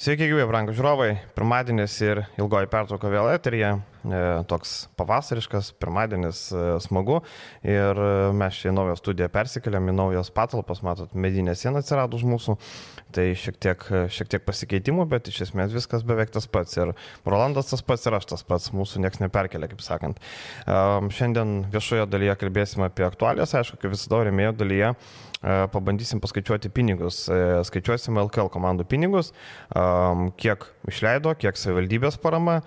Sveiki, gyvi, brangų žiūrovai. Pirmadienis ir ilgoji pertrauka vėl eterija. E, toks pavasariškas, pirmadienis e, smagu. Ir e, mes čia į naują studiją persikeliam, į naujas patalpas, matot, medinė siena atsirado už mūsų. Tai šiek tiek, šiek tiek pasikeitimų, bet iš esmės viskas beveik tas pats. Ir Rolandas tas pats ir aš tas pats, mūsų niekas neperkelia, kaip sakant. Šiandien viešoje dalyje kalbėsime apie aktualijas, aišku, kaip visada remėjo dalyje pabandysim paskaičiuoti pinigus. Skaičiuosim LKL komandų pinigus, kiek išleido, kiek savivaldybės parama,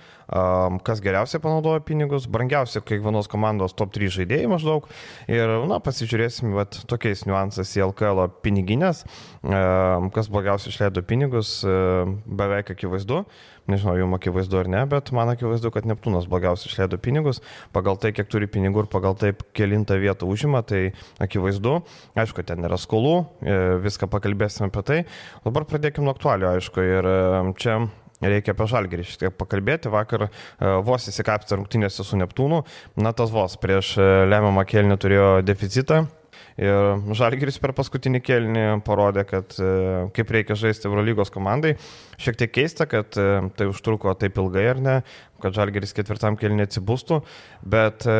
kas geriausiai panaudojo pinigus, brangiausia kiekvienos komandos top 3 žaidėjai maždaug. Ir, na, pasižiūrėsim, vat, tokiais niuansais į LKL piniginės, kas blogiausiai išleido pinigus, beveik akivaizdu nežinau, jums akivaizdu ar ne, bet man akivaizdu, kad Neptūnas blogiausiai išleido pinigus, pagal tai, kiek turi pinigų ir pagal tai, kelintą vietą užima, tai akivaizdu. Aišku, ten yra skolų, e, viską pakalbėsime apie tai. Dabar pradėkime nuo aktualių, aišku, ir čia Reikia apie žalgerį šiek tiek pakalbėti. Vakar e, vos įsikapstė rungtynėse su Neptūnu. Na, tas vos prieš lemiamą kelnių turėjo deficitą. Ir Žalgiris per paskutinį kelnį parodė, kad e, kaip reikia žaisti Eurolygos komandai. Šiek tiek keista, kad e, tai užtruko taip ilgai ar ne, kad Žalgiris ketvirtam kelnį atsibūstų. Bet e,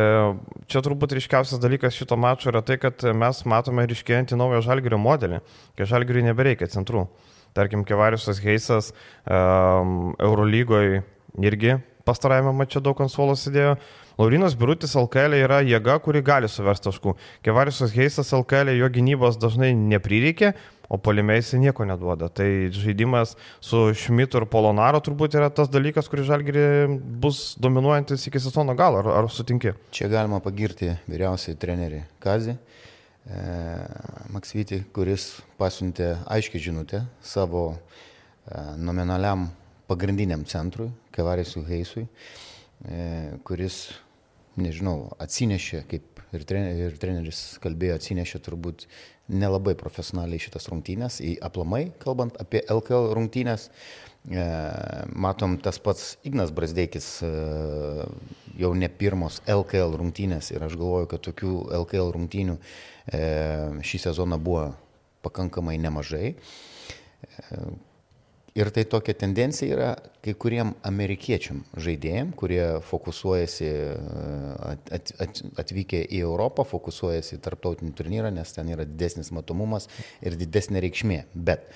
čia turbūt ryškiausias dalykas šito mačo yra tai, kad mes matome ryškėjantį naują Žalgirio modelį, kai Žalgiriui nebereikia centrų. Tarkim, Kevariusas Heisas um, Eurolygoje irgi pastarajame mače daug konsolos įdėjo. Laurinas Birutis LKL yra jėga, kuri gali suversti taškų. Kevarisas Heisas LKL jo gynybos dažnai neprireikia, o polime jisai nieko neduoda. Tai žaidimas su Šmitu ir Polonaro turbūt yra tas dalykas, kuris žalgiri bus dominuojantis iki sezono galo. Ar, ar sutinki? Čia galima pagirti vyriausiai trenerių Kazį. E, Maksvitį, kuris pasiuntė aiškiai žinutę savo e, nominaliam pagrindiniam centrui, Kevarisui Heisui, e, kuris nežinau, atsinešė, kaip ir, treneris, ir treneris kalbėjo, atsinešė turbūt nelabai profesionaliai šitas rungtynės, į aplamai, kalbant apie LKL rungtynės. E, matom, tas pats Ignas Brasdeikis e, jau ne pirmos LKL rungtynės ir aš galvoju, kad tokių LKL rungtynių e, šį sezoną buvo pakankamai nemažai. Ir tai tokia tendencija yra kai kuriem amerikiečiam žaidėjim, kurie fokusuojasi at, at, at, atvykę į Europą, fokusuojasi į tarptautinį turnyrą, nes ten yra didesnis matomumas ir didesnė reikšmė. Bet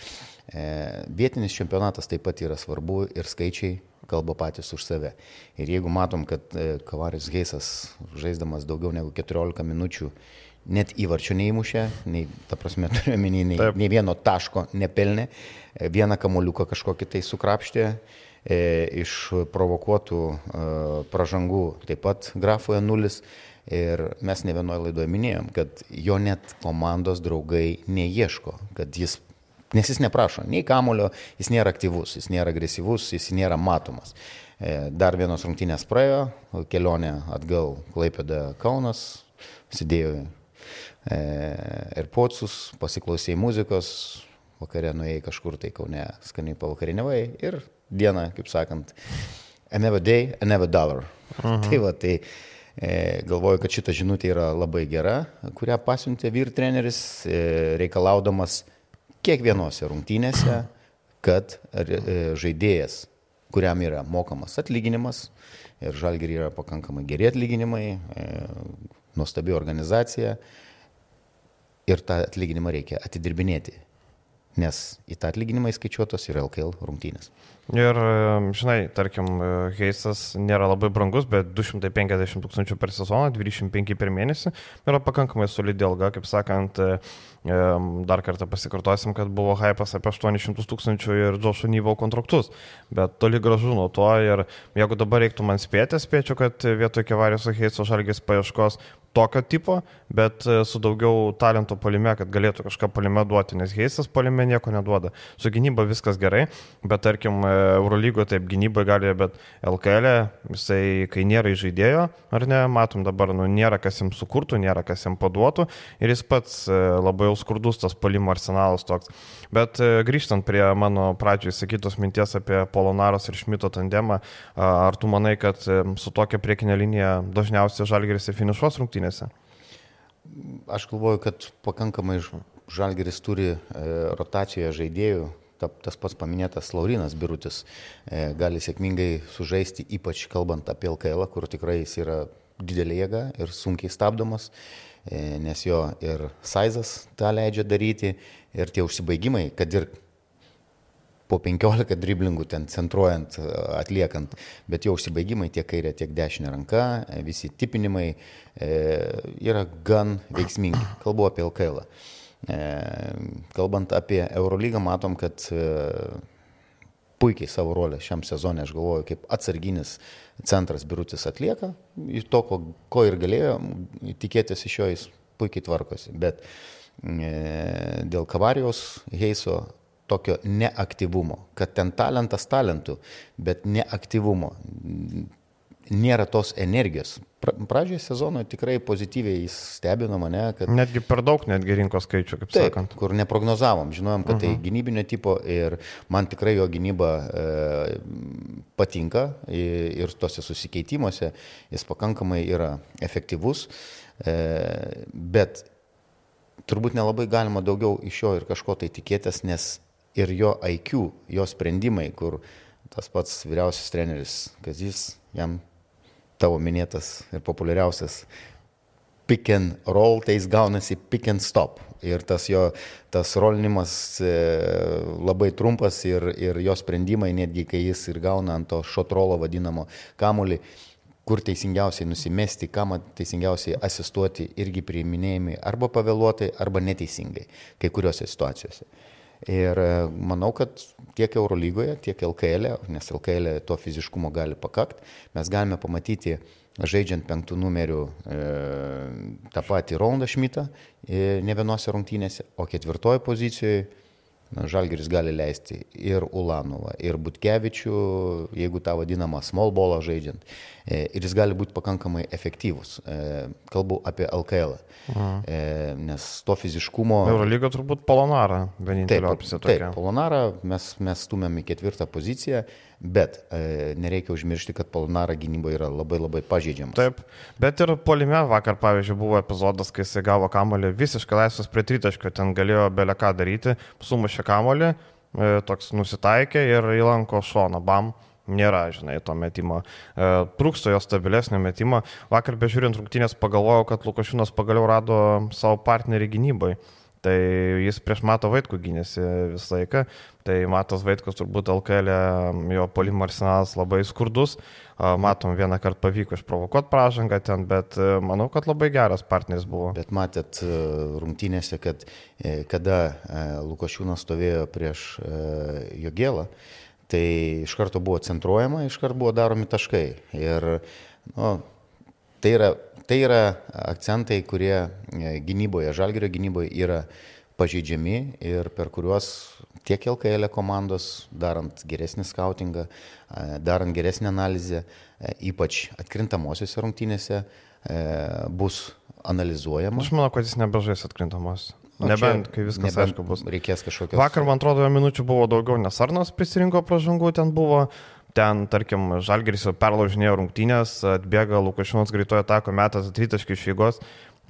vietinis čempionatas taip pat yra svarbu ir skaičiai kalba patys už save. Ir jeigu matom, kad e, Kavaris Geisas žaisdamas daugiau negu 14 minučių net įvarčio neįmušė, nei, ta prasme, turiu menį, nei, Taip. nei vieno taško nepelnė, e, vieną kamoliuką kažkokį tai sukrapštė, e, iš provokuotų e, pražangų taip pat grafoje nulis. Ir mes ne vienoje laidoje minėjom, kad jo net komandos draugai neieško, kad jis, nes jis neprašo nei kamulio, jis nėra aktyvus, jis nėra agresyvus, jis nėra matomas. E, dar vienos rungtynės praėjo, kelionė atgal Klaipėda Kaunas, sėdėjo ir e, pocus, pasiklausėjai muzikos, vakarė nuėjai kažkur tai kaune skaniai pavakarinėvai ir dieną, kaip sakant, another day, another dollar. Mhm. tai va, tai e, galvoju, kad šita žinutė yra labai gera, kurią pasiuntė vyr treneris, reikalaudamas kiekvienose rungtynėse, kad e, žaidėjas, kuriam yra mokamas atlyginimas, ir žalgiri yra pakankamai geri atlyginimai, e, nuostabi organizacija, ir tą atlyginimą reikia atidirbinėti, nes į tą atlyginimą įskaičiuotos ir LKL rungtynės. Ir, žinai, tarkim, Heisas nėra labai brangus, bet 250 tūkstančių per sezoną, 25 per mėnesį yra pakankamai solidi alga, kaip sakant, dar kartą pasikartosim, kad buvo hypas apie 800 tūkstančių ir Džošo Nyvo kontraktus, bet toli gražu nuo to. Ir jeigu dabar reiktų man spėti, spėčiau, kad vietoj Kevarijos Heiso žalgės paieškos tokio tipo, bet e, su daugiau talento polime, kad galėtų kažką polime duoti, nes Heisas polime nieko neduoda. Su gynyba viskas gerai, bet tarkim e, Eurolygoje taip gynybai gali, bet LKL, e, jisai, kai nėra žaidėjo, ar ne, matom dabar, nu, nėra kas jam sukurtų, nėra kas jam paduotų ir jis pats labai jau skurdus tas polimo arsenalas toks. Bet grįžtant prie mano pradžioje sakytos minties apie Polonaros ir Šmito tandemą, ar tu manai, kad su tokia priekinė linija dažniausiai žalgeris ir finišuos rungtynės? rungtynėse? Aš galvoju, kad pakankamai Žalgeris turi e, rotacijoje žaidėjų, tas pats paminėtas Laurinas Birutis e, gali sėkmingai sužaisti, ypač kalbant apie LKL, kur tikrai jis yra didelė jėga ir sunkiai stabdomas, e, nes jo ir Saizas tą leidžia daryti ir tie užsibaigimai, kad ir po 15 driblingų ten centruojant, e, atliekant, bet jo užsibaigimai tiek kairė, tiek dešinė ranka, visi tipinimai e, yra gan veiksmingi. Kalbu apie LKL. E, kalbant apie Eurolygą, matom, kad e, puikiai savo rolę šiam sezonė, aš galvoju, kaip atsarginis centras Birutis atlieka, to, ko, ko ir galėjo tikėtis iš jo, jis puikiai tvarkosi. Bet e, dėl Kavarijos Heiso tokio neaktyvumo, kad ten talentas talentų, bet neaktyvumo. Nėra tos energijos. Pradžioje sezono tikrai pozityviai jis stebino mane, kad... Netgi per daug, netgi rinkos skaičių, kaip taip, sakant. Kur neprognozavom, žinojom, kad uh -huh. tai mhm. gynybinio tipo ir man tikrai jo gynyba e, patinka ir, ir tose susikeitimuose jis pakankamai yra efektyvus, e, bet turbūt nelabai galima daugiau iš jo ir kažko tai tikėtis, nes ir jo IQ, jo sprendimai, kur tas pats vyriausias treneris Kazis, jam tavo minėtas ir populiariausias pick and roll, tai jis gaunasi pick and stop. Ir tas jo, tas rolinimas e, labai trumpas ir, ir jo sprendimai, netgi kai jis ir gauna ant to šotrolo vadinamo kamulį, kur teisingiausiai nusimesti, kam teisingiausiai asistuoti, irgi priiminėjami arba pavėluotai, arba neteisingai kai kuriuose situacijose. Ir e, manau, kad tiek Eurolygoje, tiek LKL, e, nes LKL e to fiziškumo gali pakakti, mes galime pamatyti, žaidžiant penktų numerių e, tą patį Rondą Šmitą e, ne vienose rungtynėse, o ketvirtoje pozicijoje Žalgeris gali leisti ir Ulanovą, ir Butkevičių, jeigu tą vadinamą small ballą žaidžiant. E, ir jis gali būti pakankamai efektyvus. E, kalbu apie LKL. Mhm. E, nes to fiziškumo. Eurolyga turbūt Polonarą vienintelė opcija tokia. Taip, Polonarą mes, mes stumėm į ketvirtą poziciją. Bet e, nereikia užmiršti, kad Polnara gynyba yra labai labai pažeidžiama. Taip, bet ir polime vakar, pavyzdžiui, buvo epizodas, kai jisai gavo kamolį visiškai laisvas prie tritaškio, ten galėjo belę ką daryti, sumušė kamolį, e, toks nusitaikė ir įlanko šoną, bam. Nėra, žinai, to metimo. E, trūksto jo stabilesnio metimo. Vakar bežiūrint rungtynės pagalvojau, kad Lukošinas pagaliau rado savo partnerį gynybai. Tai jis prieš Mato Vaitkų gynėsi visą laiką. Tai Matas Vaitkus turbūt LKL, e, jo polimo arsenalas labai skurdus. Matom, vieną kartą pavyko išprovokuoti pražangą ten, bet e, manau, kad labai geras partneris buvo. Bet matėt e, rungtynėse, kad kada Lukošiūnas stovėjo prieš Jogėlą, tai iš karto buvo centruojama, iš karto buvo daromi taškai. Ir nu, tai yra tai yra akcentai, kurie e, gynyboje, žalgerio gynyboje yra pažeidžiami ir per kuriuos tiek LKL komandos, darant geresnį skautingą, e, darant geresnį analizę, e, ypač atkrintamosiose rungtynėse, bus analizuojama. Aš manau, kad jis nebežais atkrintamosiose. Nebent, kai viskas nebent aišku bus. Reikės kažkokio. Vakar, man atrodo, minučių buvo daugiau, nes Arnas prisirinko pražangų, ten buvo ten, tarkim, Žalgeris jau perlaužinėjo rungtynės, atbėga Lukašinas greitojo atako metas tritaškį iš jėgos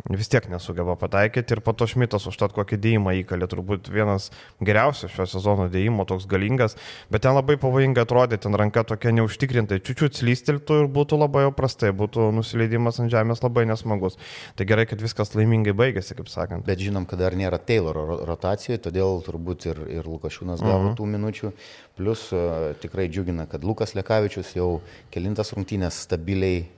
vis tiek nesugeba pataikyti ir po to Šmitas užtat kokį dėjimą įkalė, turbūt vienas geriausias šio sezono dėjimo, toks galingas, bet ten labai pavojinga atrodė, ten ranka tokia neužtikrintai, čiūčiut slystiltų ir būtų labai jau prastai, būtų nusileidimas ant žemės labai nesmagus. Tai gerai, kad viskas laimingai baigėsi, kaip sakant. Bet žinom, kad dar nėra Tayloro rotacijoje, todėl turbūt ir, ir Lukašiūnas gavo uh mhm. -huh. tų minučių. Plus uh, tikrai džiugina, kad Lukas Lekavičius jau kilintas rungtynės stabiliai E,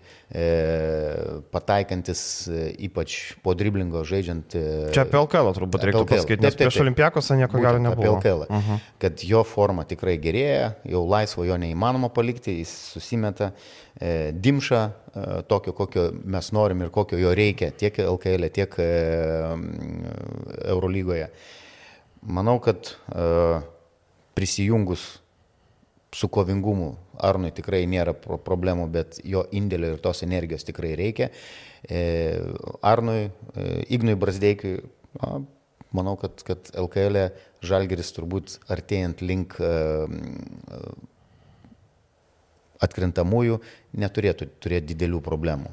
pataikantis e, ypač po driblingo žaidžiant. E, Čia apie LKL turbūt reikėtų pasakyti, nes prieš Olimpiakosą nieko gero nebuvo. Apie LKL. Uh mhm. -huh. Kad jo forma tikrai gerėja, jau laisvo jo neįmanoma palikti, jis susimeta e, dimšą e, tokio, kokio mes norim ir kokio jo reikia tiek LKL, tiek e, Eurolygoje. Manau, kad e, prisijungus su kovingumu Arnui tikrai nėra problemų, bet jo indėlio ir tos energijos tikrai reikia. E, Arnui, e, Ignui Brasdeikiui, manau, kad, kad LKL e Žalgeris turbūt artėjant link atkrintamųjų neturėtų turėti didelių problemų.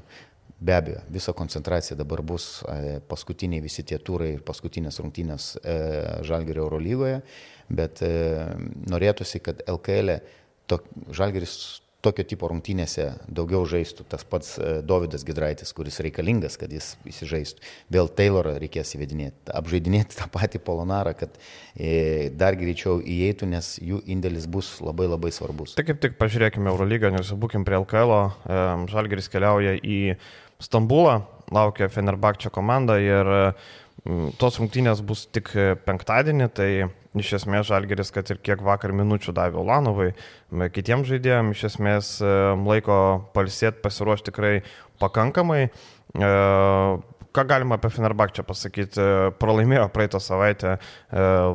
Be abejo, visa koncentracija dabar bus e, paskutiniai visi tie turai ir paskutinės rungtynės e, Žalgerio Eurolygoje, bet e, norėtųsi, kad LKL to, Žalgeris tokio tipo rungtynėse daugiau žaistų. Tas pats Davidas Gidraitis, kuris reikalingas, kad jis įsižaistų. Vėl Taylorą reikės įvedinėti, apžaidinėti tą patį Polonarą, kad dar greičiau įeitų, nes jų indėlis bus labai labai svarbus. Tai kaip tik pažiūrėkime Eurolygą, nes būkim prie LKL, Žalgeris keliauja į Stambulą, laukia Fenerbakčio komanda ir tos rungtynės bus tik penktadienį, tai iš esmės Žalgeris, kad ir kiek vakar minučių davė Ulanovai, kitiems žaidėjams iš esmės laiko palsėti, pasiruošti tikrai pakankamai. E, ką galima apie Fenerbakčią pasakyti? Pralaimėjo praeitą savaitę e,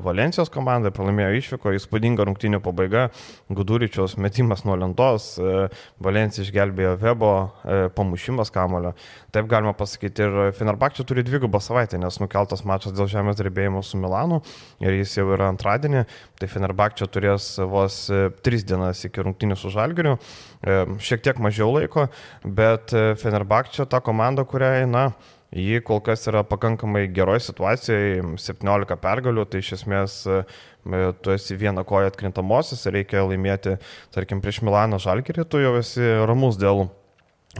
Valencijos komandai, pralaimėjo išvyko, įspūdinga rungtynio pabaiga, Guduričiaus metimas nuo lentos, e, Valencija išgelbėjo Vebo, e, pamušimas kamulio. Taip galima pasakyti ir Fenerbakčia turi dvigubą savaitę, nes nukeltas mačas dėl žemės drebėjimo su Milanu ir jis jau yra antradienį, tai Fenerbakčia turės vos tris dienas iki rungtynių su Žalgiriu, šiek tiek mažiau laiko, bet Fenerbakčia ta komanda, kuriai, na, Ji kol kas yra pakankamai geroje situacijoje, 17 pergalių, tai iš esmės e, tu esi vieną koją atkrintamosios reikia laimėti, tarkim, prieš Milano Žalgirį, tu jau esi ramus dėl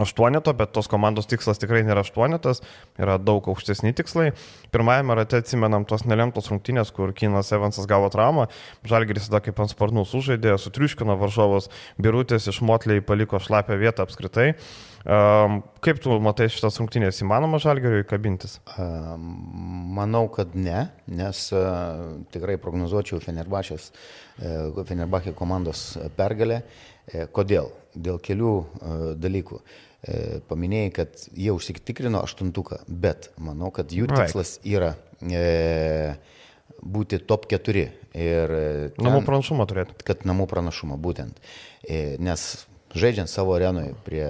aštuoneto, bet tos komandos tikslas tikrai nėra aštuonetas, yra daug aukštesni tikslai. Pirmajame rate atsimenam tos nelemtos rungtynės, kur Kinas Evansas gavo traumą, Žalgiris tada kaip ant sparnų sužaidė, sutriuškino varžovus, birutės iš Motliai paliko šlapę vietą apskritai. Um, kaip tu matai šitas rungtynės, įmanoma Žalgiriui kabintis? Um, manau, kad ne, nes uh, tikrai prognozuočiau Fenerbachės, uh, Fenerbachė komandos pergalę. Uh, kodėl? Dėl kelių e, dalykų. E, paminėjai, kad jie užsiktikrino aštuntuką, bet manau, kad jų tikslas yra e, būti top 4. Ir ten, namų pranašumą turėti. Kad namų pranašumą būtent. E, nes žaidžiant savo arenoje prie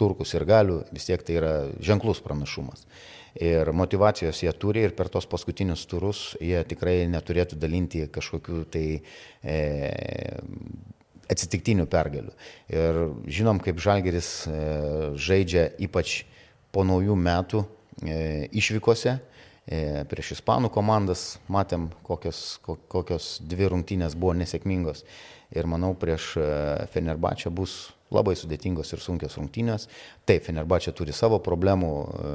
turkus ir galių, vis tiek tai yra ženklus pranašumas. Ir motivacijos jie turi ir per tos paskutinius turus jie tikrai neturėtų dalinti kažkokių tai e, atsitiktinių pergalių. Ir žinom, kaip Žalgeris e, žaidžia ypač po naujų metų e, išvykose. E, prieš Ispanų komandas matėm, kokios, kokios dvi rungtynės buvo nesėkmingos. Ir manau, prieš Fenerbačią bus labai sudėtingos ir sunkios rungtynės. Taip, Fenerbačia turi savo problemų e,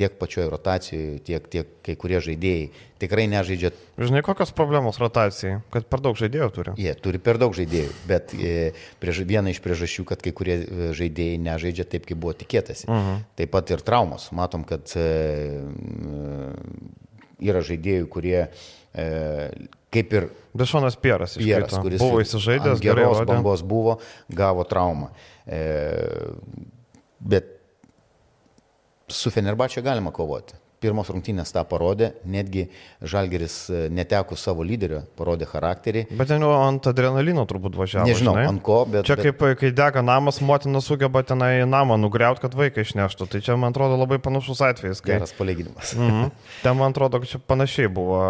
tiek pačioje rotacijoje, tiek, tiek kai kurie žaidėjai tikrai nežaidžia. Žinai, kokios problemos rotacijai, kad per daug žaidėjų turi? Jie turi per daug žaidėjų, bet e, priež, viena iš priežasčių, kad kai kurie e, žaidėjai nežaidžia taip, kaip buvo tikėtasi. Uh mhm. -huh. Taip pat ir traumos. Matom, kad yra žaidėjų, kurie kaip ir Bešonas Pieras, Pieras kuris buvo įsižaidęs, geros bangos buvo, gavo traumą. E, bet su Fenerbačia galima kovoti. Pirmos rungtynės tą parodė, netgi Žalgeris e, neteko savo lyderio, parodė charakterį. Bet ten ant adrenalino turbūt važiavo. Nežinau, žinai? ant ko, bet... Čia kaip, kai dega namas, motina sugeba tenai namą nugriauti, kad vaiką išneštų. Tai čia, man atrodo, labai panašus atvejis. Kai... Geras palyginimas. -hmm. Ten, man atrodo, kad čia panašiai buvo.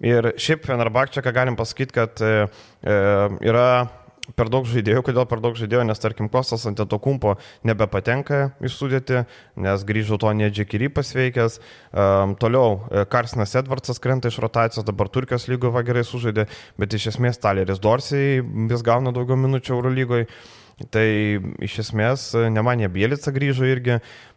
Ir šiaip Fenerbakčia, ką galim pasakyti, kad e, e yra per daug žaidėjų, kodėl per daug žaidėjų, nes tarkim Kostas ant to kumpo nebepatenka į sudėtį, nes grįžo to nedžekiry pasveikęs. Um, toliau e, Karsinas Edvardsas krenta iš rotacijos, dabar Turkijos lygoje gerai sužaidė, bet iš esmės Taleris Dorsiai vis gauna daugiau minučių Euro lygoje. Tai iš esmės e, Nemanė Bielica grįžo irgi,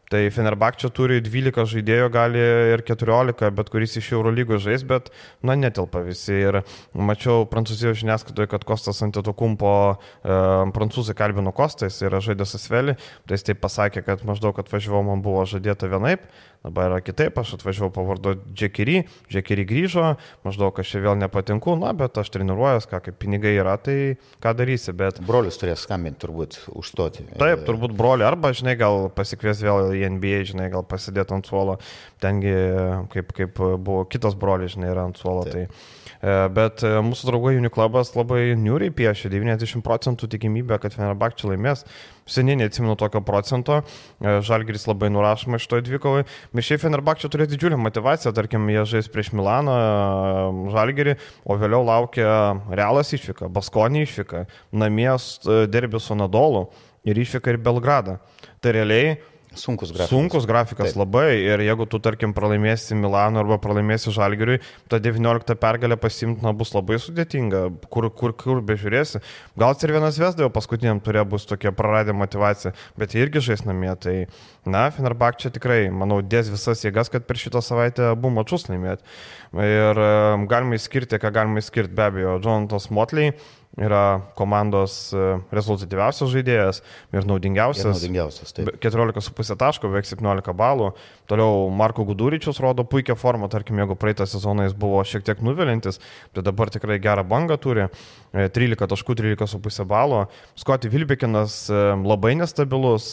Tai Fenerbakčia turi 12 žaidėjų, gali ir 14, bet kuris iš Eurolygos žais, bet, na, netelpa visi. Ir mačiau Prancūzijos žiniasklaidoje, kad Kostas Antetokumpo e, prancūzai kalbino Kostais ir žaidė Sasvelį, tai jis taip pasakė, kad maždaug atvažiavau, man buvo žadėta vienaip, dabar yra kitaip, aš atvažiavau pavardu Džekery, Džekery grįžo, maždaug aš čia vėl nepatinku, na, bet aš treniruojas, ką kaip pinigai yra, tai ką darysi, bet... Brolis turės skambinti turbūt užstoti. Taip, turbūt broli, arba, žinai, gal pasikvies vėl į NBA, žinai, gal pasidėti ant suolo, tengi kaip, kaip buvo kitas brolis, žinai, yra ant suolo. Taip. Tai, e, bet e, mūsų draugai Uniklubas labai niuriai piešia 90 procentų tikimybę, kad Fenerbakčia laimės. Seniai neatsimenu tokio procento, e, Žalgiris labai nurašoma iš to dvikovai. Mišiai Fenerbakčia turės didžiulę motivaciją, tarkim, jie žais prieš Milaną, Žalgirį, o vėliau laukia Realas išvyka, Baskonį išvyka, namies derbis su Nadolu ir išvyka ir Belgradą. Tai realiai Sunkus grafikas. Sunkus grafikas Taip. labai ir jeigu tu, tarkim, pralaimėsi Milano arba pralaimėsi Žalgiriui, ta 19 pergalė pasimti na, bus labai sudėtinga, kur, kur, kur bežiūrėsi. Gal ir vienas Vesdėjo paskutiniam turė bus tokia praradę motivacija, bet jie irgi žais namie. Tai, na, Fenerbak čia tikrai, manau, dės visas jėgas, kad per šitą savaitę abu mačius laimėti. Ir galima įskirti, ką galima įskirti, be abejo, Jonathan Motley yra komandos e, rezultatyviausias žaidėjas ir naudingiausias. Ir naudingiausias 14,5 taško, beveik 17 balų. Toliau Marko Guduričius rodo puikią formą, tarkim, jeigu praeitą sezoną jis buvo šiek tiek nuvilintis, tai dabar tikrai gerą bangą turi. 13 e, taškų, 13,5 balo. Scotty Vilbekinas e, labai nestabilus,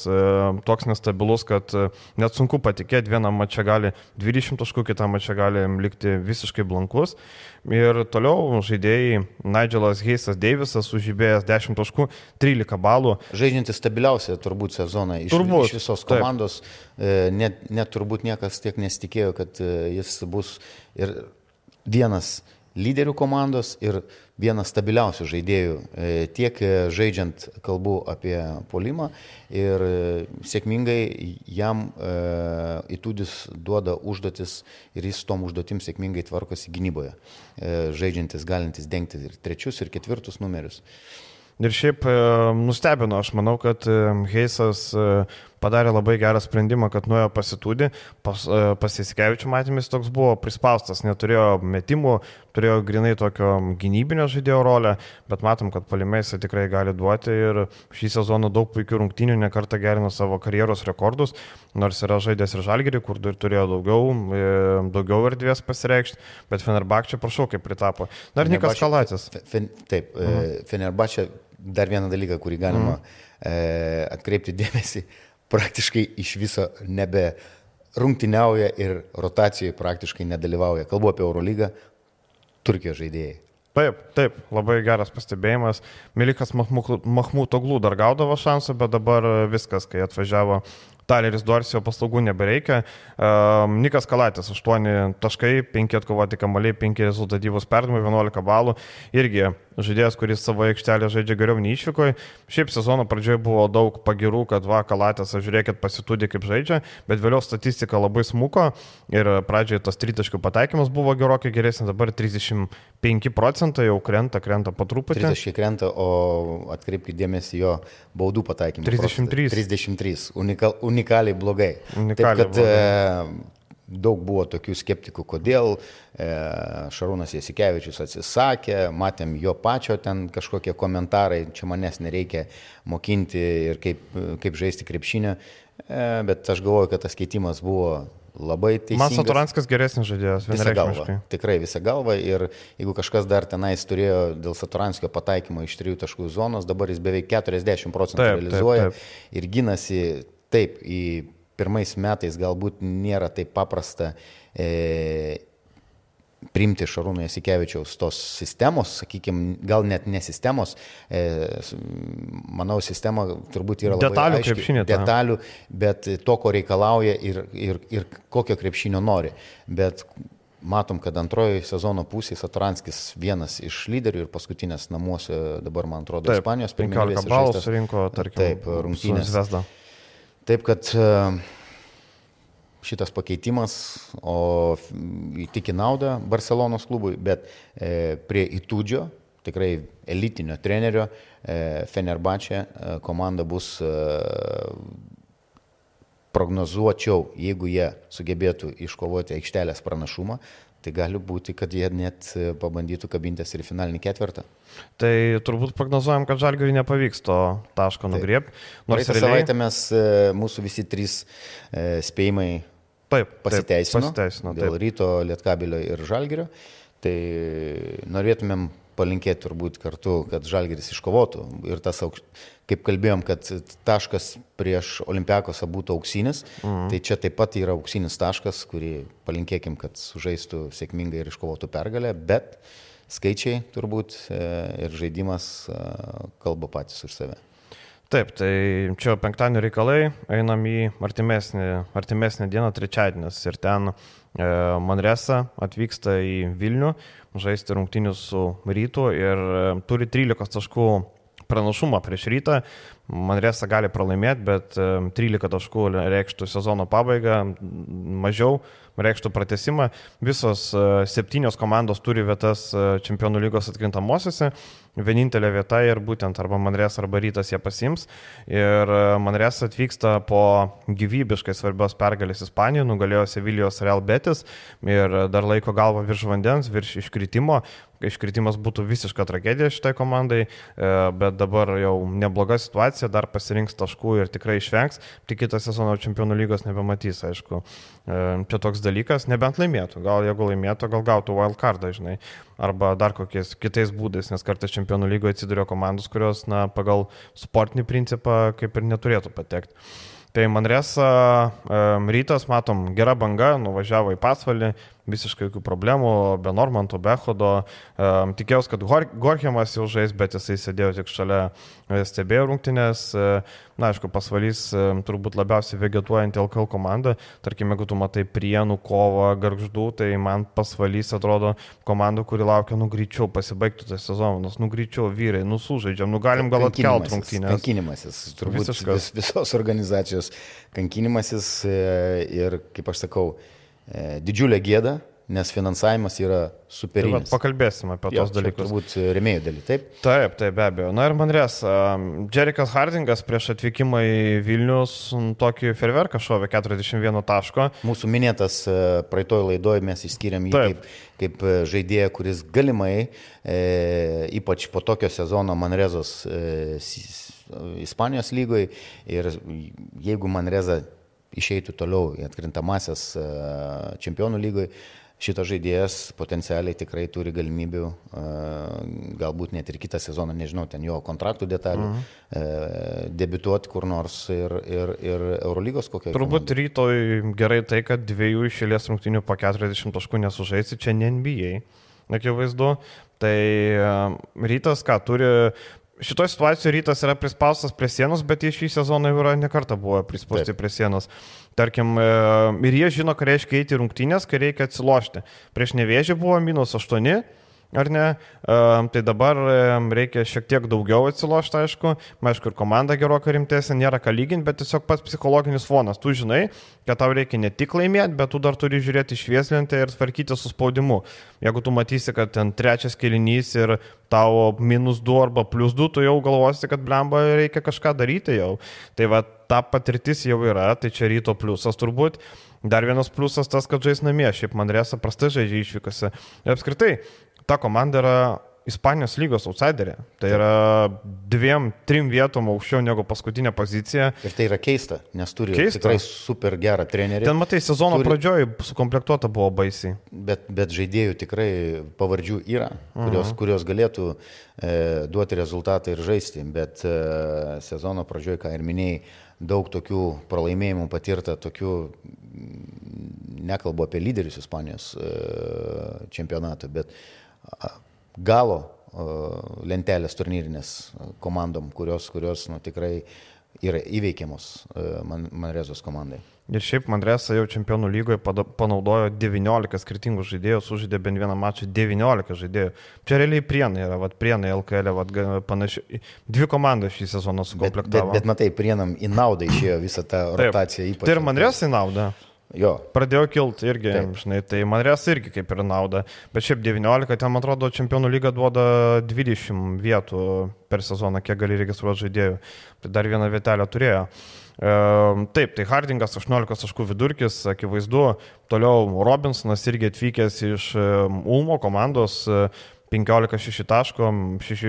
toks nestabilus, kad net sunku patikėti, vieną mačią gali 20 taškų, kitą mačią gali likti visiškai blankus. Ir toliau žaidėjai Nigelas Heisas Deivisas sužibėjęs 10 taškų, 13 balų. Žaidžiantis stabiliausią turbūt sezoną iš, turbūt, iš visos komandos. Taip. Net, net turbūt niekas tiek nesitikėjo, kad e, jis bus ir vienas lyderių komandos ir vienas stabiliausių žaidėjų, e, tiek e, žaidžiant kalbų apie polimą ir sėkmingai jam įtūdis duoda užduotis ir jis tom užduotim sėkmingai tvarkosi gynyboje, žaidžiantis, galintis dengti ir trečius, ir ketvirtus numerius. Ir šiaip nustebino, aš manau, kad Heisas padarė labai gerą sprendimą, kad nuėjo pasitūdį, pas, e, pasisikevičių matymis toks buvo prispaustas, neturėjo metimų, turėjo grinai tokio gynybinio žaidėjo rolę, bet matom, kad palimai jisai tikrai gali duoti ir šį sezoną daug puikių rungtynių, nekartą gerino savo karjeros rekordus, nors yra žaidęs ir žalgerį, kur turėjo daugiau, e, daugiau erdvės pasireikšti, bet Fenerbakčia, prašau, kaip pritapo. Dar Nikas Kalatis. Fen, taip, mhm. Fenerbakčia dar vieną dalyką, kurį galima mhm. atkreipti dėmesį praktiškai iš viso nebe rungtyniauja ir rotacijoje praktiškai nedalyvauja. Kalbu apie Eurolygą, Turkijos žaidėjai. Taip, taip, labai geras pastebėjimas. Milikas Mahmutoglų dar gaudavo šansą, bet dabar viskas, kai atvažiavo Taleris Dorsio paslaugų nebereikia. Um, Nikas Kalatis 8 taškai, 5 atkovoti kamaliai, 5 rezultatyvus perdavimai, 11 balų. Irgi žaidėjas, kuris savo aikštelę žaidžia geriau nei išvykoje. Šiaip sezono pradžioje buvo daug pagirų, kad va, Kalatis, žiūrėkit, pasitūdė kaip žaidžia, bet vėliau statistika labai smuko ir pradžioje tas tritaškių pataikymas buvo gerokai geresnis, dabar 35 procentai jau krenta, krenta po truputį. 30 krenta, o atkreipkite dėmesį jo baudų pataikymą. 33. 33. Unikal, unikaliai blogai. Unikaliai Taip, kad, blogai. E, Daug buvo tokių skeptikų, kodėl e, Šarūnas Jasikevičius atsisakė, matėm jo pačio ten kažkokie komentarai, čia manęs nereikia mokinti ir kaip, kaip žaisti krepšinio, e, bet aš galvoju, kad tas keitimas buvo labai teisingas. Man Satoranskas geresnis žaidėjas, visą galvą. Tikrai visą galvą ir jeigu kažkas dar tenais turėjo dėl Satoranskio pataikymo iš trijų taškų zonos, dabar jis beveik 40 procentų taip, realizuoja taip, taip. ir ginasi taip į pirmais metais galbūt nėra taip paprasta e, priimti Šarūno Jasikevičiaus tos sistemos, sakykime, gal net ne sistemos, e, manau, sistema turbūt yra labai detalių aiški, krepšinė. Detalių, bet to, ko reikalauja ir, ir, ir kokio krepšinio nori. Bet matom, kad antroji sezono pusė Satoranskis vienas iš lyderių ir paskutinės namuose dabar, man atrodo, taip, Ispanijos pirmininkė. 15 balų surinko, tarkim, taip, rungtynės. Taip kad e, šitas pakeitimas, o tik į naudą Barcelonos klubui, bet e, prie įtūdžio, tikrai elitinio trenerio, e, Fenerbačia komanda bus prognozuočiau, jeigu jie sugebėtų iškovoti aikštelės pranašumą, tai gali būti, kad jie net e, pabandytų kabintis ir finalinį ketvirtą. Tai turbūt prognozuojam, kad Žalgiriui nepavyks to taško nugriepti. Nors realiai... savaitę mes, e, mūsų visi trys e, spėjimai taip, pasiteisino, taip, pasiteisino taip. dėl ryto, lietkabilio ir Žalgirio. Tai norėtumėm palinkėti turbūt kartu, kad Žalgeris iškovotų. Ir tas, kaip kalbėjom, kad taškas prieš Olimpiakosą būtų auksinis, mhm. tai čia taip pat yra auksinis taškas, kurį palinkėkim, kad sužaistų sėkmingai ir iškovotų pergalę, bet skaičiai turbūt e, ir žaidimas e, kalba patys už save. Taip, tai čia penktadienio reikalai, einam į artimesnį, artimesnį dieną, trečiadienis ir ten Manresa atvyksta į Vilnių žaisti rungtinius su rytu ir e, turi 13 taškų pranašumą prieš rytą. Manresa gali pralaimėti, bet 13 taškų reikštų sezono pabaigą, mažiau reikštų pratesimą. Visos septynios komandos turi vietas Čempionų lygos atkrintamosiose vienintelė vieta ir būtent arba Manrės arba Rytas jie pasims. Ir Manrės atvyksta po gyvybiškai svarbios pergalės Ispanijoje, nugalėjo Sevilijos Real Betis ir dar laiko galva virš vandens, virš iškritimo iškritimas būtų visiška tragedija šitai komandai, e, bet dabar jau nebloga situacija, dar pasirinks taškų ir tikrai išvengs, tik kitą sezoną čempionų lygos nebematys, aišku. E, čia toks dalykas, nebent laimėtų, gal jeigu laimėtų, gal gautų wild cardą, žinai, arba dar kokiais kitais būdais, nes kartais čempionų lygoje atsiduria komandos, kurios, na, pagal sportinį principą kaip ir neturėtų patekti. Tai Manresa rytas, matom, gera banga, nuvažiavo į pasvalį, visiškai jokių problemų, be Normanto, be Hodo. Um, tikėjausi, kad Gorkiamas jau žais, bet jisai sėdėjo tik šalia, e, stebėjo rungtynės. E, na, aišku, pasvalys e, turbūt labiausiai vegetuojanti LKL komanda. Tarkime, jeigu tu matai prienų kovą, garždų, tai man pasvalys atrodo komanda, kuri laukia nugryčiau, pasibaigtų tas sezonas, nugryčiau vyrai, nusužaidžiam, nu galim gal atkelti rungtynės. Kankinimasis, turbūt Visiškas. vis, visos organizacijos kankinimasis ir, kaip aš sakau, didžiulė gėda, nes finansavimas yra superinis. Tai pakalbėsim apie jo, tos dalykus. Turbūt remėjų daly, taip? Taip, taip, be abejo. Na ir Manrės, Jerikas Hardingas prieš atvykimą į Vilnius tokį ferverką šovė 41 taško. Mūsų minėtas e, praeitoj laidoje mes išskiriam jį taip. kaip, kaip e, žaidėją, kuris galimai, e, ypač po tokio sezono Manrezos e, Ispanijos lygoje ir jeigu Manreza išeitų toliau į atkrintamasias e, čempionų lygoje, šitas žaidėjas potencialiai tikrai turi galimybių, e, galbūt net ir kitą sezoną, nežinau, ten jo kontraktų detalių, uh -huh. E, debituoti kur nors ir, ir, ir Eurolygos kokią. Turbūt komandai. rytoj gerai tai, kad dviejų išėlės rungtinių po 40 taškų nesužaisi, čia ne NBA, akivaizdu. Tai rytas, ką turi šitoje situacijoje rytas yra prispaustas prie sienos, bet jie šį sezoną jau yra nekarta buvo prispausti Taip. prie sienos. Tarkim, e, ir jie žino, ką reiškia eiti rungtynės, kai reikia atsilošti. Prieš nevėžį buvo minus 8, ar ne? Tai dabar reikia šiek tiek daugiau atsilošti, aišku. Aišku, ir komanda gerokai rimtesnė, nėra ką lyginti, bet tiesiog pats psichologinis fonas. Tu žinai, kad tau reikia ne tik laimėti, bet tu dar turi žiūrėti švieslentę ir tvarkyti su spaudimu. Jeigu tu matysi, kad ten trečias kilinys ir tavo minus 2 arba plus 2, tu jau galvosi, kad blemba reikia kažką daryti jau. Tai va, ta patirtis jau yra, tai čia ryto pliusas turbūt. Dar vienas pliusas tas, kad žais namie, šiaip man resa prastai žaidžia išvykose. Ir apskritai, ta komanda yra Ispanijos lygos outsiderė. Tai yra dviem, trim vietom aukščiau negu paskutinė pozicija. Ir tai yra keista, nes turi keista. tikrai super gerą trenerį. Ten matai, sezono turi... pradžioje sukomplektuota buvo baisiai. Bet, bet žaidėjų tikrai pavardžių yra, kurios, mhm. kurios galėtų e, duoti rezultatą ir žaisti. Bet e, sezono pradžioje, ką ir minėjai, daug tokių pralaimėjimų patirta, tokių, nekalbu apie lyderius Ispanijos e, čempionatą, bet galo lentelės turnyrinės komandom, kurios, kurios nu, tikrai yra įveikiamos Manrezos komandai. Ir šiaip Mandresa jau čempionų lygoje panaudojo 19 skirtingų žaidėjų, sužaidė bent vieną mačą 19 žaidėjų. Čia realiai prienai yra, vat, prienai LKL, vat, panašiai. Dvi komandos šį sezoną sukomplektavo. Bet, bet, bet matai, prienam į naudą išėjo visą tą rotaciją. Taip. Tai ir Mandresa į naudą. Jo. Pradėjo kilti irgi, Taip. žinai, tai man res irgi kaip ir nauda. Bet šiaip 19, ten man atrodo, čempionų lyga duoda 20 vietų per sezoną, kiek gali registruoti žaidėjų. Tai dar vieną vietelę turėjo. E, taip, tai Hardingas 18 taškų vidurkis, akivaizdu. Toliau Robinsonas irgi atvykęs iš e, Ulmo komandos. 15-6 taško, 6,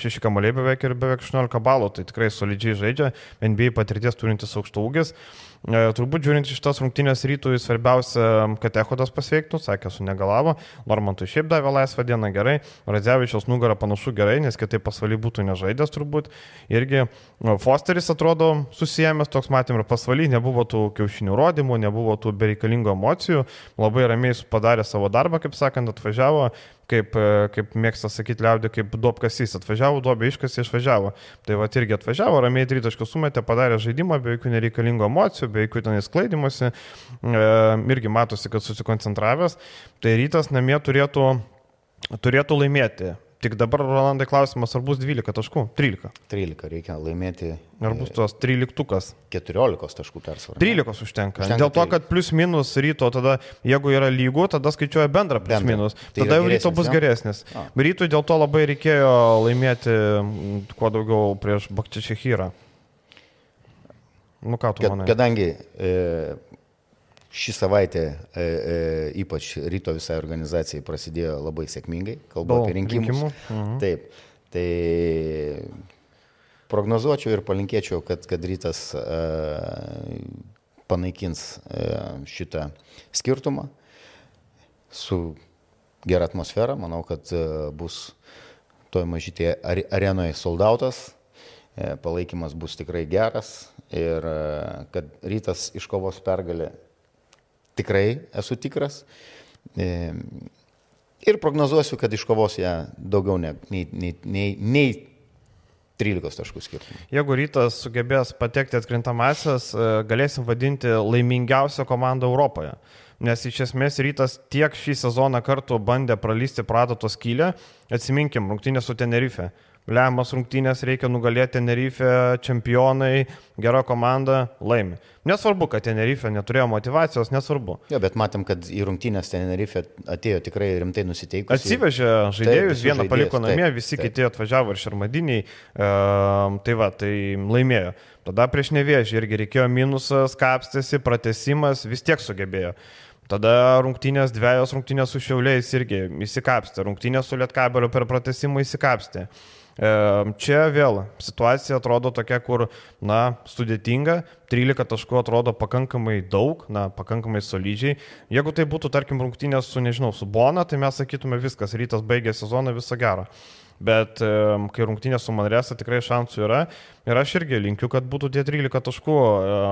6 kamaliai beveik ir beveik 18 balų, tai tikrai solidžiai žaidžia, NBA patirties turintis aukštų ūgis. E, turbūt žiūrint iš tos rungtynės rytų, svarbiausia, kad Ehodas pasveiktų, sakė, su negalavo, Normantui šiaip davė laisvą dieną gerai, Radzevičiaus nugarą panašu gerai, nes kitaip pasvaly būtų nežaidęs turbūt. Irgi nu, Fosteris atrodo susijęs, toks matėm ir pasvaly, nebuvo tų kiaušinių rodymų, nebuvo tų bereikalingų emocijų, labai ramiai padarė savo darbą, kaip sakant, atvažiavo, kaip, e, kaip mėgsta sakyti liaudė, kaip duobkasys atvažiavo, duobė iškasė, išvažiavo. Tai va irgi atvažiavo, ramiai tritaškus sumetė, padarė žaidimą, be jokių nereikalingų emocijų, be jokių ten įsklaidimuose, e, irgi matosi, kad susikoncentravęs. Tai rytas namie turėtų, turėtų laimėti Tik dabar, Rolandai, klausimas, ar bus 12 taškų? 13. 13 reikia laimėti. Ar bus tuos 13? 14 taškų persvarą. 13 užtenka. užtenka. Dėl to, kad plius minus ryto, tada jeigu yra lygų, tada skaičiuoja bendrą plius bendra. minus. Tai tada jau ryto bus ja? geresnis. A. Rytui dėl to labai reikėjo laimėti kuo daugiau prieš Bakčišechyrą. Nu ką tu manai? Kadangi e, Ši savaitė, e, e, ypač ryto visai organizacijai, prasidėjo labai sėkmingai, kalbu apie rinkimus. Rinkimų. Mhm. Taip, tai prognozuočiau ir palinkėčiau, kad, kad rytas e, panaikins e, šitą skirtumą su gera atmosfera. Manau, kad e, bus toj mažytėje arenoje soldautas, e, palaikymas bus tikrai geras ir e, kad rytas iškovos pergalę tikrai esu tikras. Ir prognozuosiu, kad iškovos ją daugiau nei, nei, nei, nei 13 taškų skirtumų. Jeigu rytas sugebės patekti atkrintamasias, e, galėsim vadinti laimingiausią komandą Europoje. Nes iš esmės rytas tiek šį sezoną kartu bandė pralysti prato skylę, atsiminkim, rungtynė su Tenerife lemiamas rungtynės, reikia nugalėti Tenerife, čempionai, gera komanda, laimi. Nesvarbu, kad Tenerife neturėjo motivacijos, nesvarbu. Jo, bet matėm, kad į rungtynės Tenerife atėjo tikrai rimtai nusiteikus. Atsivežė žaidėjus, taip, vieną paliko namie, taip, visi taip. kiti atvažiavo ir šarmadiniai, e, tai va, tai laimėjo. Tada prieš nevėžį irgi reikėjo minusas, kapstėsi, pratesimas, vis tiek sugebėjo. Tada rungtynės, dviejos rungtynės su šiauliais irgi įsikapstė, rungtynės su Lietkabeliu per pratesimą įsikapstė. Čia vėl situacija atrodo tokia, kur, na, sudėtinga, 13 taškų atrodo pakankamai daug, na, pakankamai solidžiai. Jeigu tai būtų, tarkim, rungtynės su, nežinau, su Bona, tai mes sakytume viskas, rytas baigė sezoną, viso gero. Bet kai rungtynės su Manresa tikrai šansų yra, Ir aš irgi linkiu, kad būtų tie 13 taškų.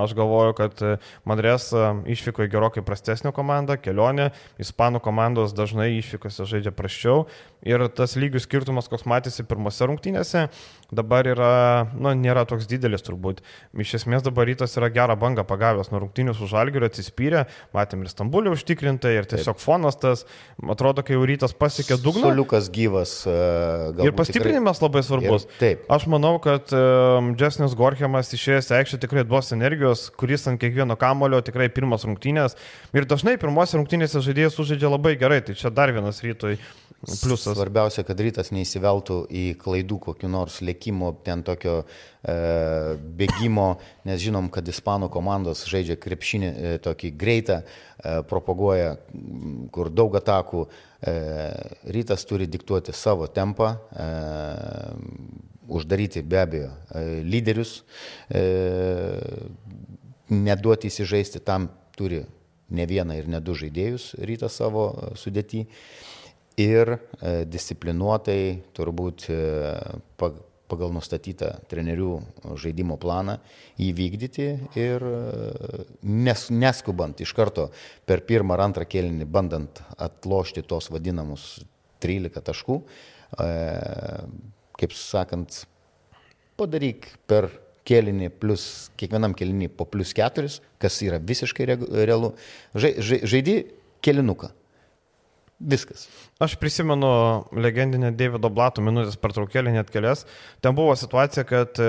Aš galvoju, kad Madrės išvyko į gerokai prastesnę komandą, kelionė, ispanų komandos dažnai išvykose žaidžia praščiau. Ir tas lygių skirtumas, koks matėsi pirmose rungtynėse, dabar yra, nu, nėra toks didelis turbūt. Iš esmės dabar rytas yra gerą bangą pagavęs nuo rungtynių su žalgiu, atsispyrė, matėm ir Stambulį užtikrintai, ir tiesiog Taip. fonas tas, atrodo, kai jau rytas pasiekė dugną. Suliukas gyvas. Ir pastiprinimas tikrai... labai svarbus. Ir, taip. Aš manau, kad Džesnis Gorhemas išėjęs aikštė tikrai duos energijos, kuris ant kiekvieno kamulio tikrai pirmas rungtynės. Ir dažnai pirmose rungtynėse žaidėjas sužaidžia labai gerai, tai čia dar vienas rytoj pliusas. Svarbiausia, kad rytas neįsiveltų į klaidų kokiu nors lėkimo, ten tokio e, bėgimo, nes žinom, kad ispanų komandos žaidžia krepšinį e, tokį greitą, e, propaguoja, kur daug atakų. E, rytas turi diktuoti savo tempą. E, uždaryti be abejo e, lyderius, e, neduoti įsižeisti tam turi ne vieną ir ne du žaidėjus rytą savo sudėtį ir e, disciplinuotai turbūt pagal nustatytą trenerių žaidimo planą įvykdyti ir nes, neskubant iš karto per pirmą ar antrą kėlinį bandant atlošti tos vadinamus 13 taškų, kaip sakant, padaryk per kėlinį plus, kiekvienam kėlinį po plus keturis, kas yra visiškai realu. Žai, žai, žaidži kėlinuką. Viskas. Aš prisimenu legendinę Davido Blato minutės pertraukėlį net kelias. Ten buvo situacija, kad e,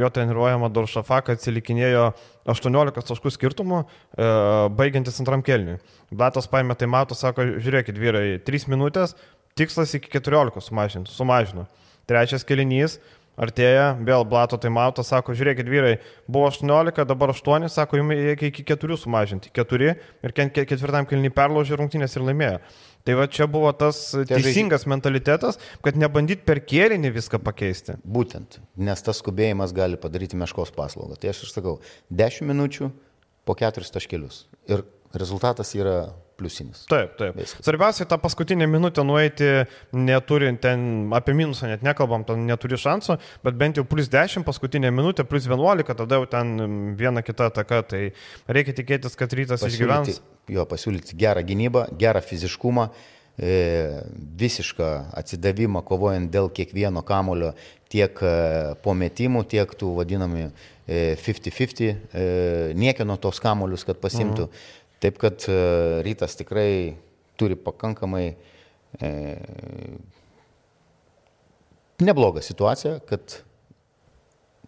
jo treniruojama Doršafaka atsilikinėjo 18 taškų skirtumų, e, baigiantis antram kelniui. Blatas paėmė tai mato, sako, žiūrėkit vyrai, 3 minutės, tikslas iki 14 sumažinti, sumažino. Trečias kelinys, artėja, vėl Blato taimautas, sako, žiūrėkit vyrai, buvo 18, dabar 8, sako, jums reikia iki 4 sumažinti. 4 ir ketvirtam kelnį perlaužė rungtynės ir laimėjo. Tai va čia buvo tas teisingas mentalitetas, kad nebandyt per kėlinį viską pakeisti. Būtent, nes tas skubėjimas gali padaryti meškos paslaugą. Tai aš ir sakau, 10 minučių po 4 taškelius. Ir rezultatas yra pliusinis. Taip, taip. Viskas. Svarbiausia, tą paskutinę minutę nueiti, neturint ten, apie minusą net nekalbam, ten neturi šansų, bet bent jau plus 10 paskutinę minutę, plus 11, tada jau ten viena kita ataka, tai reikia tikėtis, kad rytas pasiūlyti, išgyvens. Jo, pasiūlyti gerą gynybą, gerą fiziškumą e, visišką atsidavimą kovojant dėl kiekvieno kamulio tiek e, po metimų, tiek tų vadinamų 50-50, e, niekieno tos kamuolius, kad pasimtų. Mhm. Taip kad e, rytas tikrai turi pakankamai e, neblogą situaciją, kad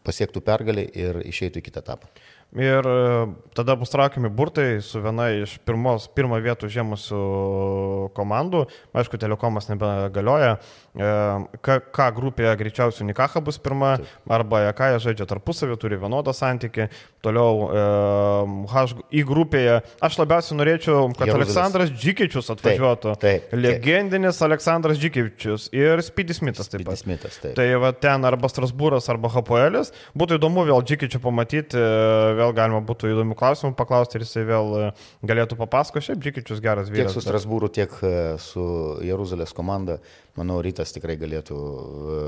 pasiektų pergalį ir išeitų į kitą etapą. Ir e, tada bus traukiami burtai su viena iš pirmos, pirmą vietą žiemusių komandų. Aišku, telekomas nebegalioja. E, Ką, ką grupėje greičiausiai Nikaha bus pirma, Taip. arba ką jie žaidžia tarpusavį, turi vienodą santyki. Toliau e, H į grupėje. Aš labiausiai norėčiau, kad Jeruzalės. Aleksandras Džikičius atvažiuotų. Taip, taip, Legendinis taip. Aleksandras Džikičius ir Spydis Smithas taip pat. Smithas, taip. Tai va ten arba Strasbūras, arba Hapoelis. Būtų įdomu vėl Džikičių pamatyti vėl galima būtų įdomių klausimų paklausti ir jisai vėl e, galėtų papasakoti. Šiaip Džikičius geras vyras. Tiek su Strasbūru, tiek e, su Jeruzalės komanda, manau, rytas tikrai galėtų e,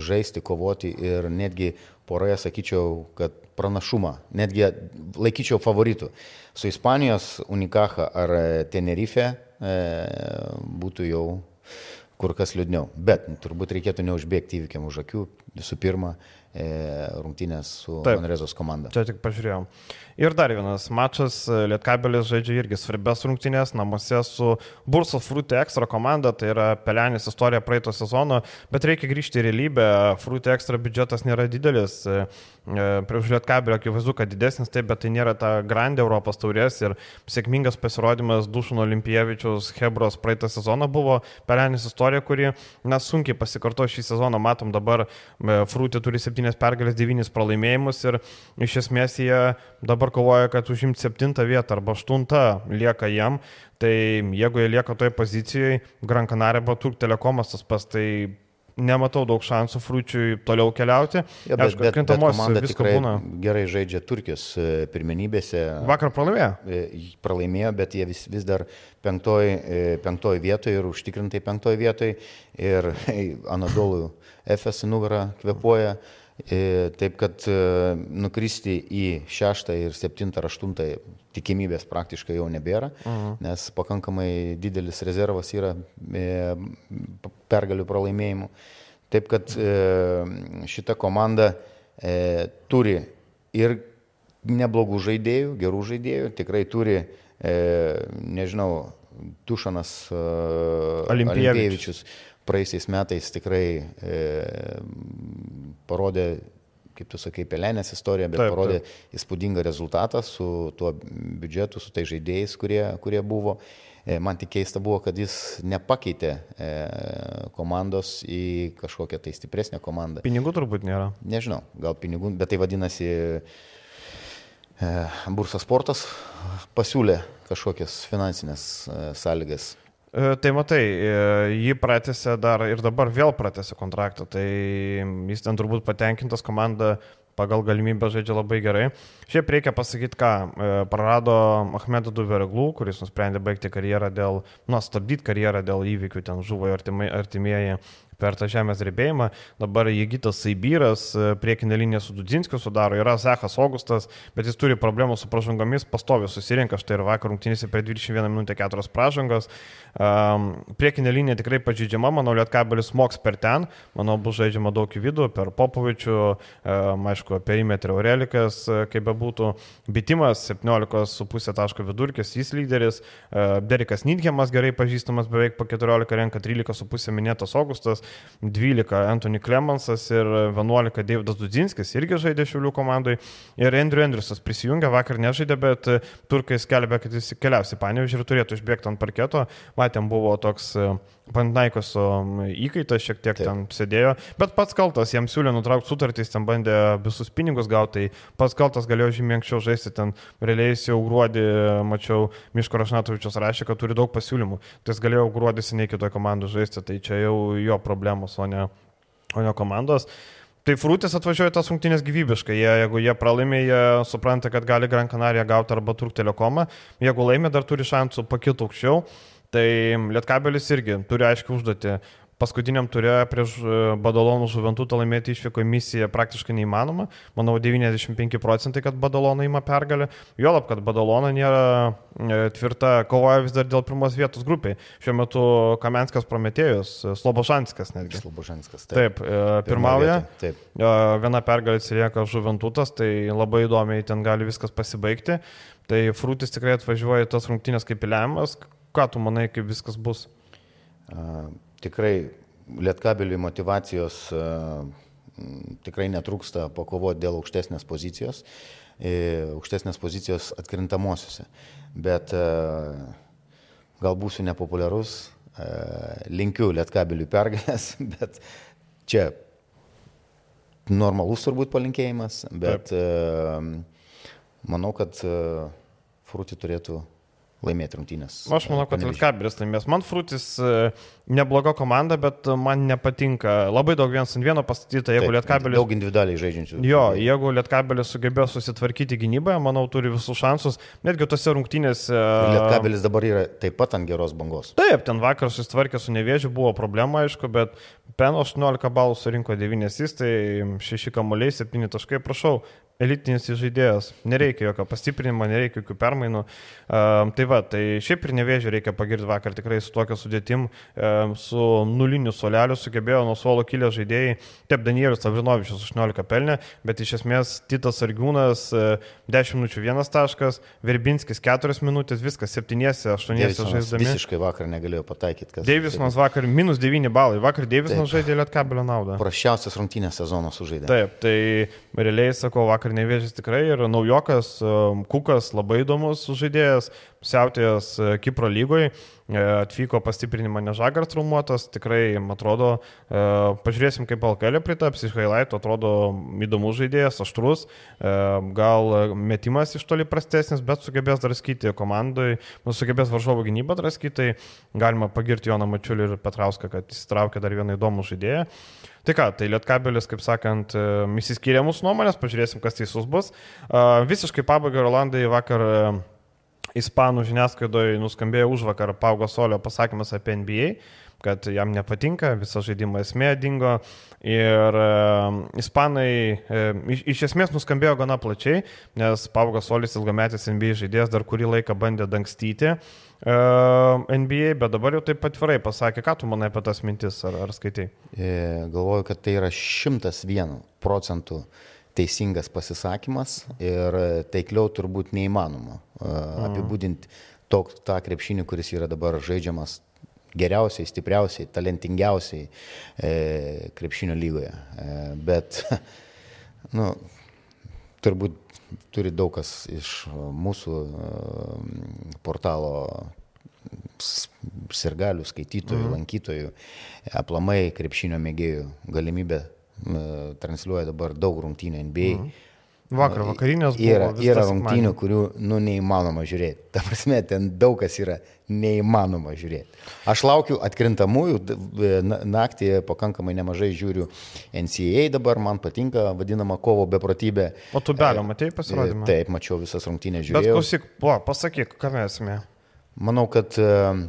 žaisti, kovoti ir netgi poroje sakyčiau, kad pranašumą, netgi laikyčiau favoritų. Su Ispanijos Unikaha ar Tenerife būtų jau kur kas liūdniau. Bet turbūt reikėtų neužbėgti įvykiam už akių. Visų pirma, E, rungtynės su Manrezos komanda. Čia tik pažiūrėjom. Ir dar vienas mačas, Lietkabelis žaidžia irgi svarbias rungtynės namuose su Bursos Fruti Extra komanda, tai yra Pelenis istorija praeito sezono, bet reikia grįžti į realybę, Fruti Extra biudžetas nėra didelis, e, prieš Lietkabelį akivaizdu, kad didesnis, taip, bet tai nėra ta grandė Europos taurės ir sėkmingas pasirodymas Dušino Olimpijevičiaus Hebros praeitą sezoną buvo Pelenis istorija, kuri, na, sunkiai pasikarto šį sezoną, matom dabar e, Fruti turi 7 pergalės, 9 pralaimėjimus ir iš esmės jie dabar kovoja, kad užimti septintą vietą arba aštuntą lieka jam, tai jeigu jie lieka toje pozicijoje, Gran Canaria arba Turk Telekomas tas pas, tai nematau daug šansų Frūčiui toliau keliauti. Ja, bet, Aišku, bet, komanda tikrai būna. gerai žaidžia Turkijos e, pirmenybėse. Vakar pralaimėjo? E, pralaimėjo, bet jie vis, vis dar penktoj, e, penktoj vietoje ir užtikrintai penktoj vietoje. Ir Anadolų FS nugarą kvepuoja. Mm taip kad e, nukristi į šeštą ir septintą ar aštuntą tikimybės praktiškai jau nebėra, uh mhm. nes pakankamai didelis rezervas yra e, pergalių pralaimėjimų. Taip kad šita komanda turi ir neblogų žaidėjų, gerų žaidėjų, tikrai turi, nežinau, Tušanas Olimpievičius praeisiais metais tikrai e, parodė, kaip tu sakai, pelenės istoriją, bet taip, parodė taip. įspūdingą rezultatą su tuo biudžetu, su tai žaidėjais, kurie, kurie buvo. E, man tik keista buvo, kad jis nepakeitė e, komandos į kažkokią tai stipresnę komandą. Pinigų turbūt nėra. Nežinau, gal pinigų, bet tai vadinasi e, Bursa sportas pasiūlė kažkokias finansinės e, sąlygas tai matai, e, jį pratęsė dar ir dabar vėl pratęsė kontraktą, tai jis ten turbūt patenkintas komanda pagal galimybę žaidžia labai gerai. Šiaip reikia pasakyti, ką e, prarado Ahmedą Duvereglų, kuris nusprendė baigti karjerą dėl, nu, stabdyti karjerą dėl įvykių, ten žuvo artimieji per tą žemės drebėjimą. Dabar Jėgitas Saibyras, e, priekinė linija su Dudzinskiu sudaro, yra Zechas Augustas, bet jis turi problemų su pražangomis, pastovi susirinka, štai ir vakar rungtynėse per 21 minutę 4 pražangos. Um, priekinė linija tikrai pažydžiama, manau, Lietkabelis moks per ten, manau, bus žaidžiama daug į vidų, per Popovičių, um, aišku, perimetrį Aurelikas, e, kaip bebūtų, bitimas 17,5 taško vidurkis, jis lyderis, uh, Derikas Nidhemas gerai pažįstamas, beveik po 14 renka 13,5 minėtas Augustas, 12 Anthony Clemensas ir 11 Davidas Dudzinskis irgi žaidė Šiaulių komandai. Ir Andrew Andriusas prisijungė, vakar nežaidė, bet e, turkai skelbė, kad jis keliausi panevižį ir turėtų išbėgti ant parketo. Matėm, buvo toks e, Pantnaikos įkaitas šiek tiek Taip. ten sėdėjo, bet pats kaltas, jam siūlė nutraukti sutartys, ten bandė visus pinigus gauti, tai pats kaltas galėjo žymiai anksčiau žaisti, ten realiai jau gruodį, mačiau, Miško Rašnatovičius rašė, kad turi daug pasiūlymų, tai jis galėjo gruodį seniai kitoje komandoje žaisti, tai čia jau jo problemos, o ne, o ne komandos. Tai Frūtis atvažiuoja tas rungtynės gyvybiškai. Jie, jeigu jie pralaimė, jie supranta, kad gali Gran Canaria gauti arba Turk Telekomą. Jeigu laimė, dar turi šansų pakilti aukščiau. Tai Lietkabelis irgi turi aiškiai užduoti paskutiniam turė prieš e, Badalonų žuventutą laimėti išvyko misiją praktiškai neįmanoma. Manau, 95 procentai, kad Badalona įma pergalę. Juolab, kad Badalona nėra e, tvirta, kovoja vis dar dėl pirmos vietos grupiai. Šiuo metu Kamenskas Prometėjus, e, Slobožanskas netgi. Slobožanskas, taip. Taip, pirmauja. Taip. Viena pergalė atsilieka žuventutas, tai labai įdomiai ten gali viskas pasibaigti. Tai Frūtis tikrai atvažiuoja tas rungtynės kaip įlėmas. Ką tu manai, kaip viskas bus? Tikrai Lietkabeliui motivacijos tikrai netrūksta pakovoti dėl aukštesnės pozicijos, aukštesnės pozicijos atkrintamosiose. Bet gal būsiu nepopuliarus, linkiu Lietkabeliui pergalės, bet čia normalus turbūt palinkėjimas, bet Taip. manau, kad Frūti turėtų laimėti rungtynės. Aš manau, kad Lietkabelis laimės. Man Frutis e, nebloga komanda, bet man nepatinka. Labai daug vienas ant vieno pastatyta, jeigu Lietkabelis. Daug individualiai žaidžiančių. Jo, jeigu Lietkabelis sugebėjo susitvarkyti gynyboje, manau, turi visus šansus. Netgi tose rungtynėse. Lietkabelis dabar yra taip pat ant geros bangos. Taip, ten vakar susitvarkė su nevėžiu, buvo problema, aišku, bet Pen 18 balų surinko 9 asistai, 6 kamuoliai, 7 taškai, prašau, elitinis žaidėjas, nereikia jokio pastiprinimo, nereikia jokių permainų. Uh, tai va, tai šiaip ir nevėžiu reikia pagirti vakar tikrai su tokia sudėtim, uh, su nuliniu soleliu sugebėjo nuo suolo kilę žaidėjai, taip Danielius Lavrinovičius 18 pelnė, bet iš esmės Titas Argiūnas uh, 10 minučių vienas taškas, Verbinskis 4 minutės, viskas 7-8 žaisdami. Visiškai vakar negalėjo pataikyti. Deivisonas vakar minus 9 balai, vakar Deivisonas žaidė Lietkabelio naudą. Prašiausias rungtynės sezono sužaidė. Taip, tai realiai sakau, vakar vakar nevėžys tikrai ir naujokas, um, Kukas labai įdomus žaidėjas, siautėjas uh, Kipro lygoje, atvyko pastiprinimą nežagar traumuotas, tikrai, man atrodo, uh, pažiūrėsim, kaip Alkelė pritaps, iš Highlight atrodo įdomus žaidėjas, aštrus, uh, gal metimas iš toli prastesnis, bet sugebės draskyti komandai, nu, sugebės varžovo gynybą draskyti, tai galima pagirti Joną Mačiulį ir Petrauską, kad jis traukė dar vieną įdomų žaidėją. Tai ką, tai Lietkabelis, kaip sakant, įsiskyrė mūsų nuomonės, pažiūrėsim, kas teisus bus. Visiškai pabaigai Rolandai vakar Ispanų žiniasklaidoje nuskambėjo už vakar Paugo Solio pasakymas apie NBA, kad jam nepatinka, visa žaidimo esmė dingo. Ir e, ispanai e, iš, iš esmės nuskambėjo gana plačiai, nes Paugas Solis ilgametis NBA žaidėjas dar kurį laiką bandė dangstyti. E, NBA, bet dabar jau taip atvirai pasakė, ką tu manai apie tas mintis, ar, ar skaitai? E, galvoju, kad tai yra 101 procentų teisingas pasisakymas ir taikliau turbūt neįmanoma mhm. apibūdinti tok, tą krepšinį, kuris yra dabar žaidžiamas geriausiai, stipriausiai, talentingiausiai e, krepšinio lygoje. E, bet, nu, turbūt turi daug kas iš mūsų e, portalo sirgalių, skaitytojų, mhm. lankytojų, aplamai krepšinio mėgėjų galimybę transliuoja dabar daug rungtynių NBA. Mhm. Vakar vakarinės buvo. Yra, yra rungtynių, kurių nu, neįmanoma žiūrėti. Ta prasme, ten daug kas yra neįmanoma žiūrėti. Aš laukiu atkrintamųjų, naktį pakankamai nemažai žiūriu NCAA dabar, man patinka vadinama kovo beprotybė. O tu belio, matėjai pasirodymą? Taip, mačiau visas rungtynės žiūrėjau. Bet klausyk, po, pasakyk, mes esame. Manau, kad uh,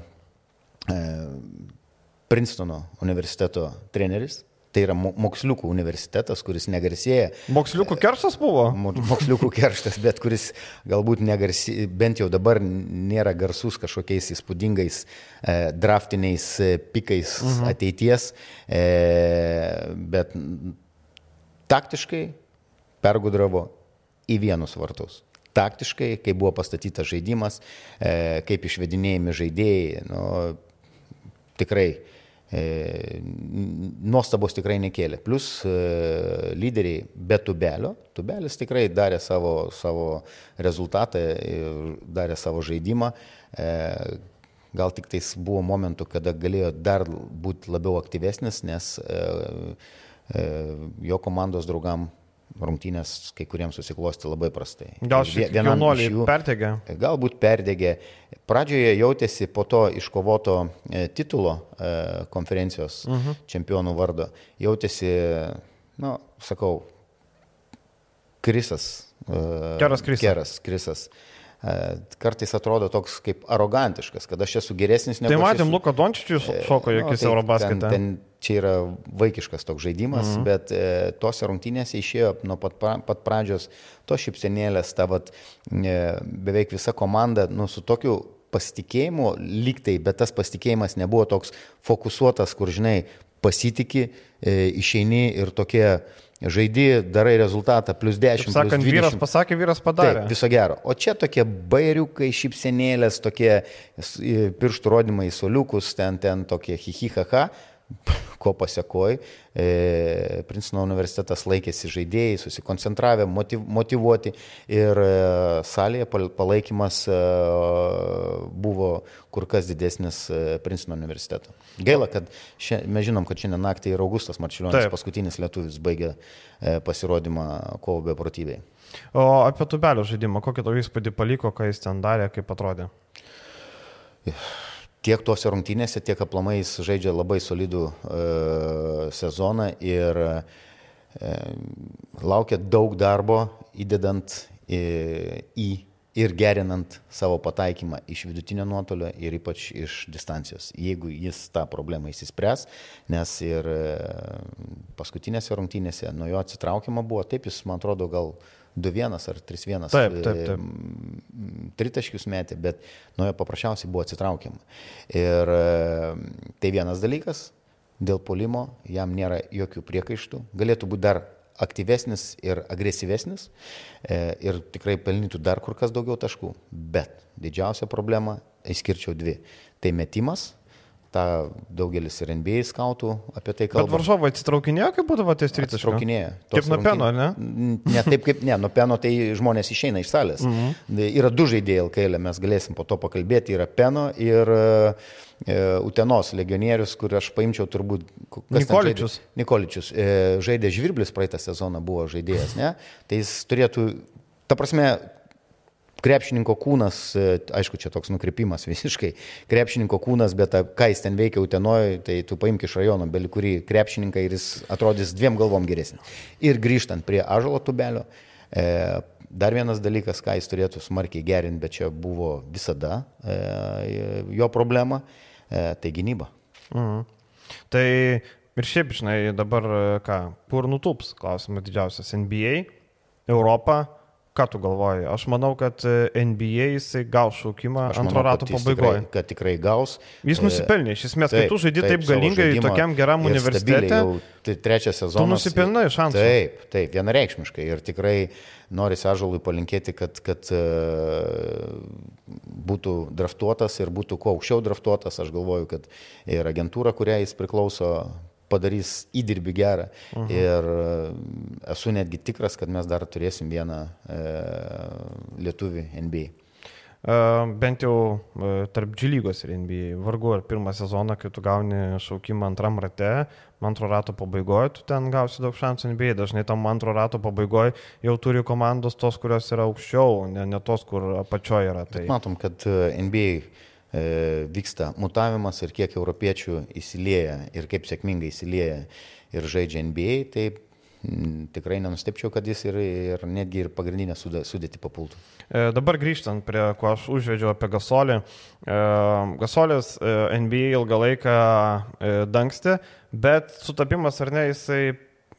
Princetono universiteto treneris Tai yra moksliukų universitetas, kuris negarsėja. Moksliukų kerštas buvo? Moksliukų kerštas, bet kuris galbūt negarsėja, bent jau dabar nėra garsus kažkokiais įspūdingais e, draftiniais e, pikais uh mhm. -huh. ateities, e, bet taktiškai pergudravo į vienus vartus taktiškai, kaip buvo pastatytas žaidimas, e, kaip išvedinėjami žaidėjai. Nu, tikrai nuostabos tikrai nekėlė. Plus e, lyderiai be tubelio, tubelis tikrai darė savo, savo rezultatą, darė savo žaidimą. E, gal tik tais buvo momentų, kada galėjo dar būti labiau aktyvesnis, nes jo komandos draugam rungtynės kai kuriems susiklosti labai prastai. Gal šiek tiek jaunuoliai perdegė? Galbūt perdegė. Pradžioje jautėsi po to iškovoto e, titulo e, konferencijos uh mhm. -huh. čempionų vardo, jautėsi, na, nu, sakau, Krisas. E, Keras Krisas. Keras Krisas kartais atrodo toks kaip arogantiškas, kad aš esu geresnis negu... Tai matėm, esu... Luka Dončičius šoko jokiais nu, tai Eurobasketą. Ten, ten čia yra vaikiškas toks žaidimas, mhm. bet e, tose rungtynėse išėjo nuo pat, pat pradžios to šipsenėlės, ta vat, e, beveik visa komanda nu, su tokiu pasitikėjimu lygtai, bet tas pasitikėjimas nebuvo toks fokusuotas, kur, žinai, pasitikė, e, išeini ir tokie žaidi, darai rezultatą, plus 10. Taip sakant, plus vyras pasakė, vyras padarė. Taip, viso gero. O čia tokie bairiukai, šipsenėlės, tokie pirštų rodymai į soliukus, ten, ten tokie hihihaha ko pasiekoj. E, Princeton universitetas laikėsi žaidėjai, susikoncentravę, motiv, motivuoti ir e, salėje palaikymas e, buvo kur kas didesnis e, Princeton universiteto. Gaila, kad šia, mes žinom, kad šiandien naktį ir Augustas Marčiulionis, paskutinis lietuvis, baigė e, pasirodymą kovo beprotybėje. O apie tubelio žaidimą, kokį tau įspūdį paliko, ką jis ten darė, kaip atrodė? Tiek tose rungtynėse, tiek aplamai jis žaidžia labai solidų e, sezoną ir e, laukia daug darbo įdedant į, į ir gerinant savo pataikymą iš vidutinio nuotolio ir ypač iš distancijos. Jeigu jis tą problemą įsispręs, nes ir e, paskutinėse rungtynėse nuo jo atsitraukimo buvo, taip jis, man atrodo, gal 2-1 ar 3-1 taip, taip, taip. tritaškius metė, bet nuo jo paprasčiausiai buvo atsitraukiama. Ir e, tai vienas dalykas, dėl polimo jam nėra jokių priekaištų, galėtų būti dar aktyvesnis ir agresyvesnis e, ir tikrai pelnytų dar kur kas daugiau taškų. Bet didžiausia problema, išskirčiau dvi. Tai metimas tą daugelis ir NBA skautų apie tai kalba. Bet varžovai atsitraukinėjo, kaip būdavo ties rytas? Atsitraukinėjo. Kaip nuo peno, ne? Ne taip kaip, ne, nuo peno tai žmonės išeina iš salės. Mm -hmm. Yra du žaidėjai LKL, mes galėsim po to pakalbėti, yra peno ir e, Utenos legionierius, kur aš paimčiau turbūt... Nikoličius. Nikoličius. E, žaidė Žvirblis praeitą sezoną buvo žaidėjas, ne? Tai jis turėtų, ta prasme, krepšininko kūnas, e, aišku, čia toks nukrypimas visiškai, krepšininko kūnas, bet ką jis ten veikia Utenoje, tai tu paimk iš rajono, beli kurį krepšininką ir jis atrodys dviem galvom geresnis. Ir grįžtant prie ažalo tubelio, e, dar vienas dalykas, ką jis turėtų smarkiai gerinti, bet čia buvo visada e, jo problema, e, tai gynyba. Mhm. Tai ir šiaip, žinai, dabar e, ką, kur nutūps, klausimas didžiausias, NBA, Europa, Ką tu galvoji? Aš manau, kad e, NBA jisai gaus šaukimą Aš antro manau, rato pabaigoje. Kad tikrai gaus. Jis e, nusipelnė, iš esmės, kai tu žaidži taip, taip galingai, tokiam geram universitete. Tai trečią sezoną. Tu nusipelnai šansų. Taip, taip, vienareikšmiškai. Ir tikrai norisi Ažalui palinkėti, kad, kad uh, būtų draftuotas ir būtų kuo aukščiau draftuotas. Aš galvoju, kad ir agentūra, kuriai jis priklauso, padarys įdirbį gerą. Uh -huh. Ir e, esu netgi tikras, kad mes dar turėsim vieną e, lietuvį NBA. Uh, e, bent jau uh, tarp G lygos ir NBA. Vargu ar pirmą sezoną, kai tu gauni šaukimą antram rate, antro rato pabaigoje, tu ten gausi daug šansų NBA. Dažnai tam antro rato pabaigoje jau turi komandos tos, kurios yra aukščiau, ne, ne tos, kur apačioje yra. Tai... Bet matom, kad NBA vyksta mutavimas ir kiek europiečių įsilieja ir kaip sėkmingai įsilieja ir žaidžia NBA, tai m, tikrai nenustepčiau, kad jis ir, ir netgi ir pagrindinę sudėtį papultų. E, dabar grįžtant prie ko aš užvedžiau apie Gasolį. E, Gasolis e, NBA ilgą laiką e, dangstė, bet sutapimas ar ne, jisai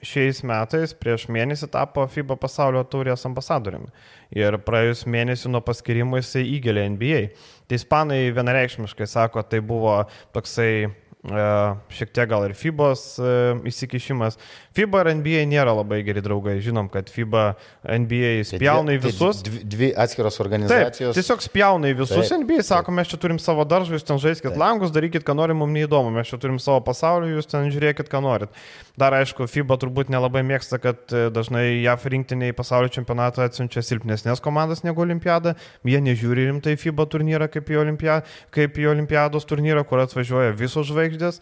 šiais metais prieš mėnesį tapo FIBA pasaulio taurės ambasadoriumi. Ir praėjus mėnesį nuo paskirimo jisai įgelė NBA. Tai ispanai vienareikšmiškai sako, tai buvo toksai šiek tiek gal ir FIBOS e, įsikišimas. FIBA ir NBA nėra labai geri draugai. Žinom, kad FIBA NBA tai spjauna į tai visus. Dvi, dvi atskiros organizacijos. Taip, tiesiog spjauna į visus. Taip, NBA sako, taip. mes čia turim savo daržą, jūs ten žaiskit taip. langus, darykit, ką norim, mums neįdomu. Mes čia turim savo pasaulį, jūs ten žiūrėkit, ką norit. Dar aišku, FIBA turbūt nelabai mėgsta, kad e, dažnai JAF rinktiniai pasaulio čempionatą atsiunčia silpnesnės komandas negu Olimpiada. Jie nežiūri rimtai FIBA turnyrą kaip į, Olimpia, kaip į Olimpiados turnyrą, kur atvažiuoja visos žvaigždės žvaigždės.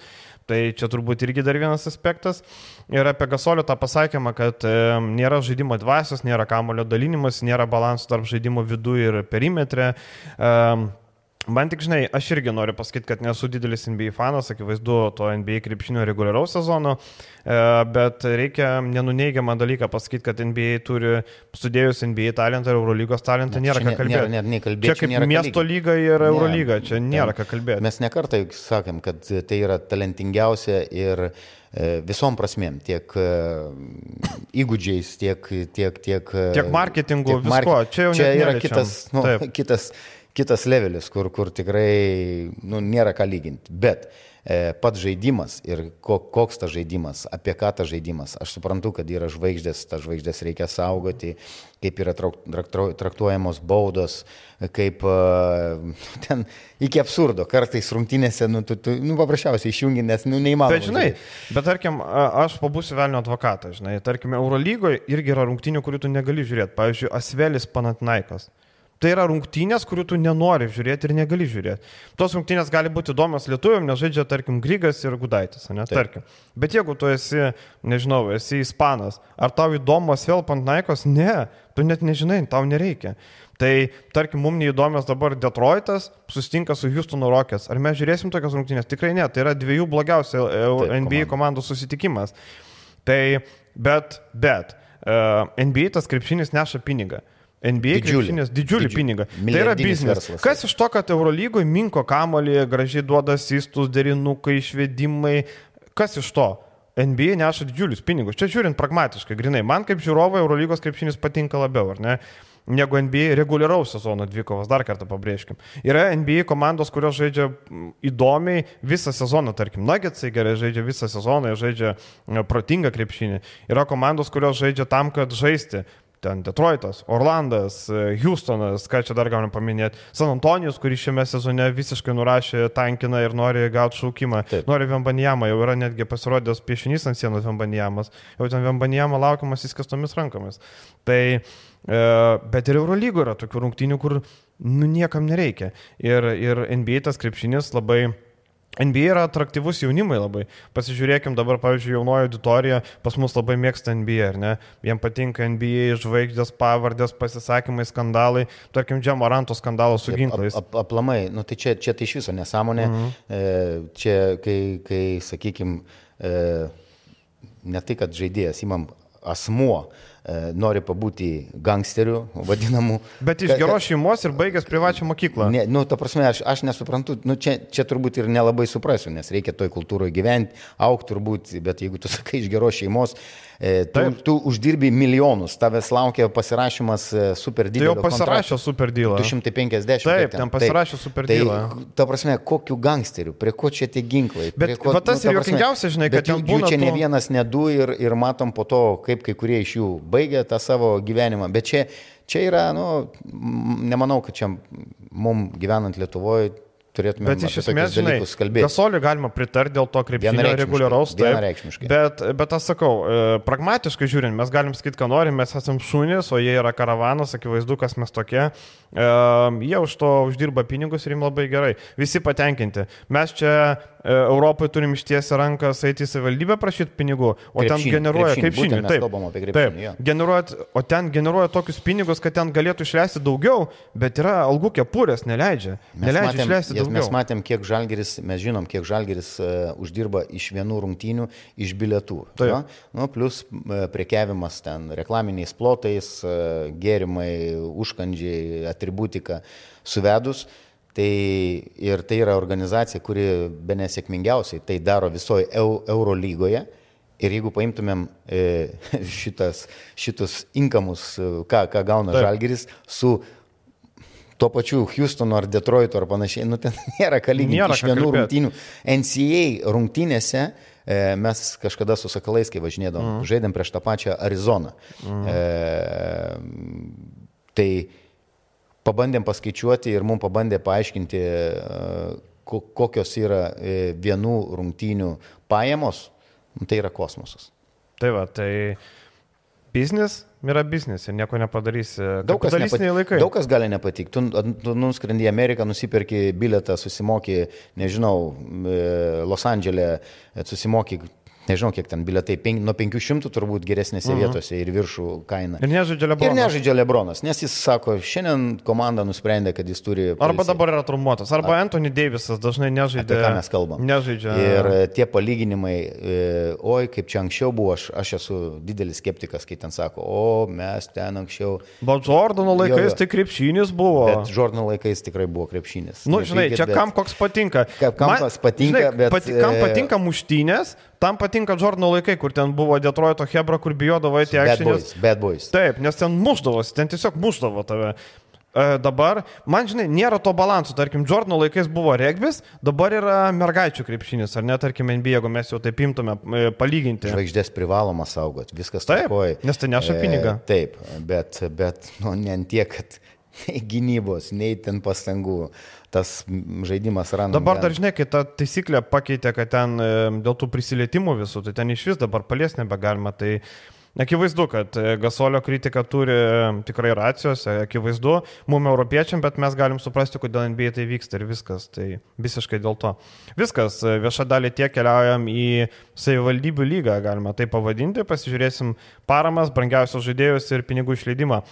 Tai čia turbūt irgi dar vienas aspektas. Ir apie Gasolio tą pasakymą, kad e, nėra žaidimo dvasios, nėra kamulio dalinimas, nėra balansų tarp žaidimo vidų ir perimetre. E, Man tik žinai, aš irgi noriu pasakyti, kad nesu didelis NBA fanas, akivaizdu, to NBA krepšinio reguliaraus sezono, e, bet reikia nenuneigiamą dalyką pasakyti, kad NBA turi, sudėjus NBA talentą ir Eurolygos talentą, nėra ką kalbėti. Nėra, nėra, kalbėti čia kaip miesto lyga ir Eurolyga, čia nėra ką kalbėti. Mes nekartai sakėm, kad tai yra talentingiausia ir e, visom prasmėm, tiek e, įgūdžiais, tiek, tiek, tiek, tiek marketingu, tiek visko. Market... Čia, čia yra kitas, nu, kitas kitas levelis, kur, kur tikrai nu, nėra ką lyginti. Bet e, pats žaidimas ir ko, koks tas žaidimas, apie ką tas žaidimas. Aš suprantu, kad yra žvaigždės, tas žvaigždės reikia saugoti, kaip yra traktuojamos baudos, kaip e, ten iki absurdo. Kartais rungtynėse, nu, tu, tu, nu paprasčiausiai išjungi, nes nu, neįmanoma. Bet žinai, bet tarkim, aš pabūsiu velnio advokatą, žinai, tarkim, Eurolygoje irgi yra rungtynių, kurių tu negali žiūrėti. Pavyzdžiui, Asvelis Panatnaikas. Tai yra rungtynės, kurių tu nenori žiūrėti ir negali žiūrėti. Tos rungtynės gali būti įdomios lietuviam, nes žaidžia, tarkim, Grygas ir Gudaitis, ne, Taip. tarkim. Bet jeigu tu esi, nežinau, esi ispanas, ar tau įdomus vėl Pantnaikos, ne, tu net nežinai, tau nereikia. Tai, tarkim, mums neįdomios dabar Detroitas sustinka su Houstono Rockets. Ar mes žiūrėsim tokias rungtynės? Tikrai ne, tai yra dviejų blogiausių Taip, NBA komandų susitikimas. Tai, bet, bet, uh, e, NBA tas krepšinis neša pinigą. NBA didžiulį, didžiulį pinigą. Tai yra biznis. Kas iš to, kad Eurolygoje minko kamolį, gražiai duoda sistus, derinukai, išvedimai, kas iš to? NBA neša didžiulius pinigus. Čia žiūrint pragmatiškai, grinai, man kaip žiūrovai Eurolygos krepšinis patinka labiau, ar ne? Negu NBA reguliaraus sezono dvikovas, dar kartą pabrėžkim. Yra NBA komandos, kurios žaidžia įdomiai visą sezoną, tarkim, Nuggetsai gerai žaidžia visą sezoną, jie žaidžia protingą krepšinį. Yra komandos, kurios žaidžia tam, kad žaisti ten Detroitas, Orlandas, e, Houstonas, ką čia dar galim paminėti, San Antonijus, kuris šiame sezone visiškai nurašė tankiną ir nori gauti šaukimą, Taip. nori Vembanijamą, jau yra netgi pasirodęs piešinys ant sienos Vembanijamas, jau ten Vembanijamą laukiamas įskastomis rankomis. Tai, e, bet ir Eurolygo yra tokių rungtynių, kur nu, niekam nereikia. Ir, ir NBA tas krepšinis labai NBA yra atraktyvus jaunimai labai. Pasižiūrėkim dabar, pavyzdžiui, jaunoji auditorija pas mus labai mėgsta NBA, ar ne? Jiem patinka NBA, žvaigždės, pavardės, pasisakymai, skandalai. Tarkim, Džemaranto skandalas su ginklais. Ap, ap, aplamai, nu, tai čia, čia tai iš viso nesąmonė. Mhm. E, čia, kai, kai sakykime, ne tai, kad žaidėjas, įmam asmuo, E, nori pabūti gangsteriu, vadinamu. Bet iš geros šeimos ir baigęs privačią mokyklą. Ne, nu, ta prasme, aš, aš nesuprantu, nu, čia, čia turbūt ir nelabai suprasiu, nes reikia toj kultūroje gyventi, aukti turbūt, bet jeigu tu sakai iš geros šeimos, E, tu, Taip. tu uždirbi milijonus, tavęs laukia pasirašymas e, super didelio. Tai jau pasirašė super dylą. 250. Taip, ten pasirašė tai, super dylą. Tai, ta prasme, kokiu gangsteriu, prie ko čia tie ginklai? Bet ko, va, tas nu, ir juokingiausia, žinai, kad jų, jų čia to... ne vienas, ne du ir, ir matom po to, kaip kai kurie iš jų baigė tą savo gyvenimą. Bet čia, čia yra, nu, nemanau, kad čia mums gyvenant Lietuvoje turėtume bet iš esmės, žinai, Gasoliui galima pritarti dėl to krepšinio reguliaraus. Taip, bet, bet aš sakau, e, pragmatiškai žiūrint, mes galim sakyti, ką norim, mes esame šunys, o jie yra karavanas, akivaizdu, kas mes tokie. Uh, jie už to uždirba pinigus ir jiems labai gerai. Visi patenkinti. Mes čia Europoje turim ištiesi rankas eiti į savivaldybę prašyti pinigų, o krepšinį, ten generuoja kaip šiandien. Taip, krepšinį, taip. Ja. Generuoja, o ten generuoja tokius pinigus, kad ten galėtų išleisti daugiau, bet yra algų kepurės, neleidžia. Mes neleidžia matėm, išleisti daugiau. Mes matėm, kiek žalgeris, mes žinom, kiek žalgeris uh, uždirba iš vienų rungtynių, iš bilietų. Taip. Ja? Nu, plus uh, prekiavimas ten reklaminiais plotais, uh, gėrimai, užkandžiai atributika suvedus. Tai ir tai yra organizacija, kuri be nesėkmingiausiai tai daro visoje Euro lygoje. Ir jeigu paimtumėm e, šitas, šitus inkamus, e, ką, ką gauna Taip. Žalgiris, su tuo pačiu Houstonu ar Detroitu ar panašiai, nu ten nėra ką lyginti iš vienų rungtynių. NCA rungtynėse e, mes kažkada su Sakalais, kai važinėdom, mm. žaidėm prieš tą pačią Arizoną. Mm. E, tai pabandėm paskaičiuoti ir mums pabandė paaiškinti, e, kokios yra e, vienų rungtynių pajamos, nu, tai yra kosmosas. Tai va, tai biznis yra biznis ir nieko nepadarysi. Daug kas, nepati, daug kas gali nepatikti. Tu, tu nuskrendi į Ameriką, nusipirki biletą, susimoki, nežinau, e, Los Andželė, susimoki nežinau, kiek ten biletai, pen, nuo 500 turbūt geresnėse uh mhm. -huh. vietose ir viršų kaina. Ir nežaidžia Lebronas. Ir nežaidžia Lebronas, nes jis sako, šiandien komanda nusprendė, kad jis turi... Arba policiją. dabar yra trumuotas, arba Ar... Anthony Davisas dažnai nežaidžia. Apie ką mes kalbam? Nežaidžia. Ir e, tie palyginimai, e, oi, kaip čia anksčiau buvo, aš, aš esu didelis skeptikas, kai ten sako, o mes ten anksčiau. Bet Jordano laikais jo, jo. tai krepšinis buvo. Bet Jordano laikais tikrai buvo krepšinis. Na, nu, žinai, čia bet... kam koks patinka. Kam Man, patinka, žinai, bet... Pati, kam e, patinka muštynės, Tam patinka Jordano laikai, kur ten buvo Detroito Hebra, kur bijodavo eiti aikštėje. Bad boys. Taip, nes ten muždavosi, ten tiesiog muždavo tave. dabar, man žinai, nėra to balanso. Tarkim, Jordano laikais buvo regbis, dabar yra mergaičių krepšinis, ar ne, tarkim, NBA, jeigu mes jau taip imtume e, palyginti. Žvaigždės privaloma saugoti, viskas taip. Tarkoj. Nes tai neša pinigą. E, taip, bet, bet nu, ne tiek, kad nei gynybos, nei ten pastangų. Tas žaidimas randa. Dabar dar žinai, kai ta taisyklė pakeitė, kad ten e, dėl tų prisilietimų visų, tai ten iš vis dabar palies nebegalima. Tai Akivaizdu, kad e, Gasolio kritika turi e, tikrai racijos, akivaizdu, mum europiečiam, bet mes galim suprasti, kodėl NBA tai vyksta ir viskas. Tai visiškai dėl to. Viskas, vieša dalį tiek keliaujam į savivaldybių lygą, galima tai pavadinti, pasižiūrėsim paramas, brangiausius žaidėjus ir pinigų išleidimą.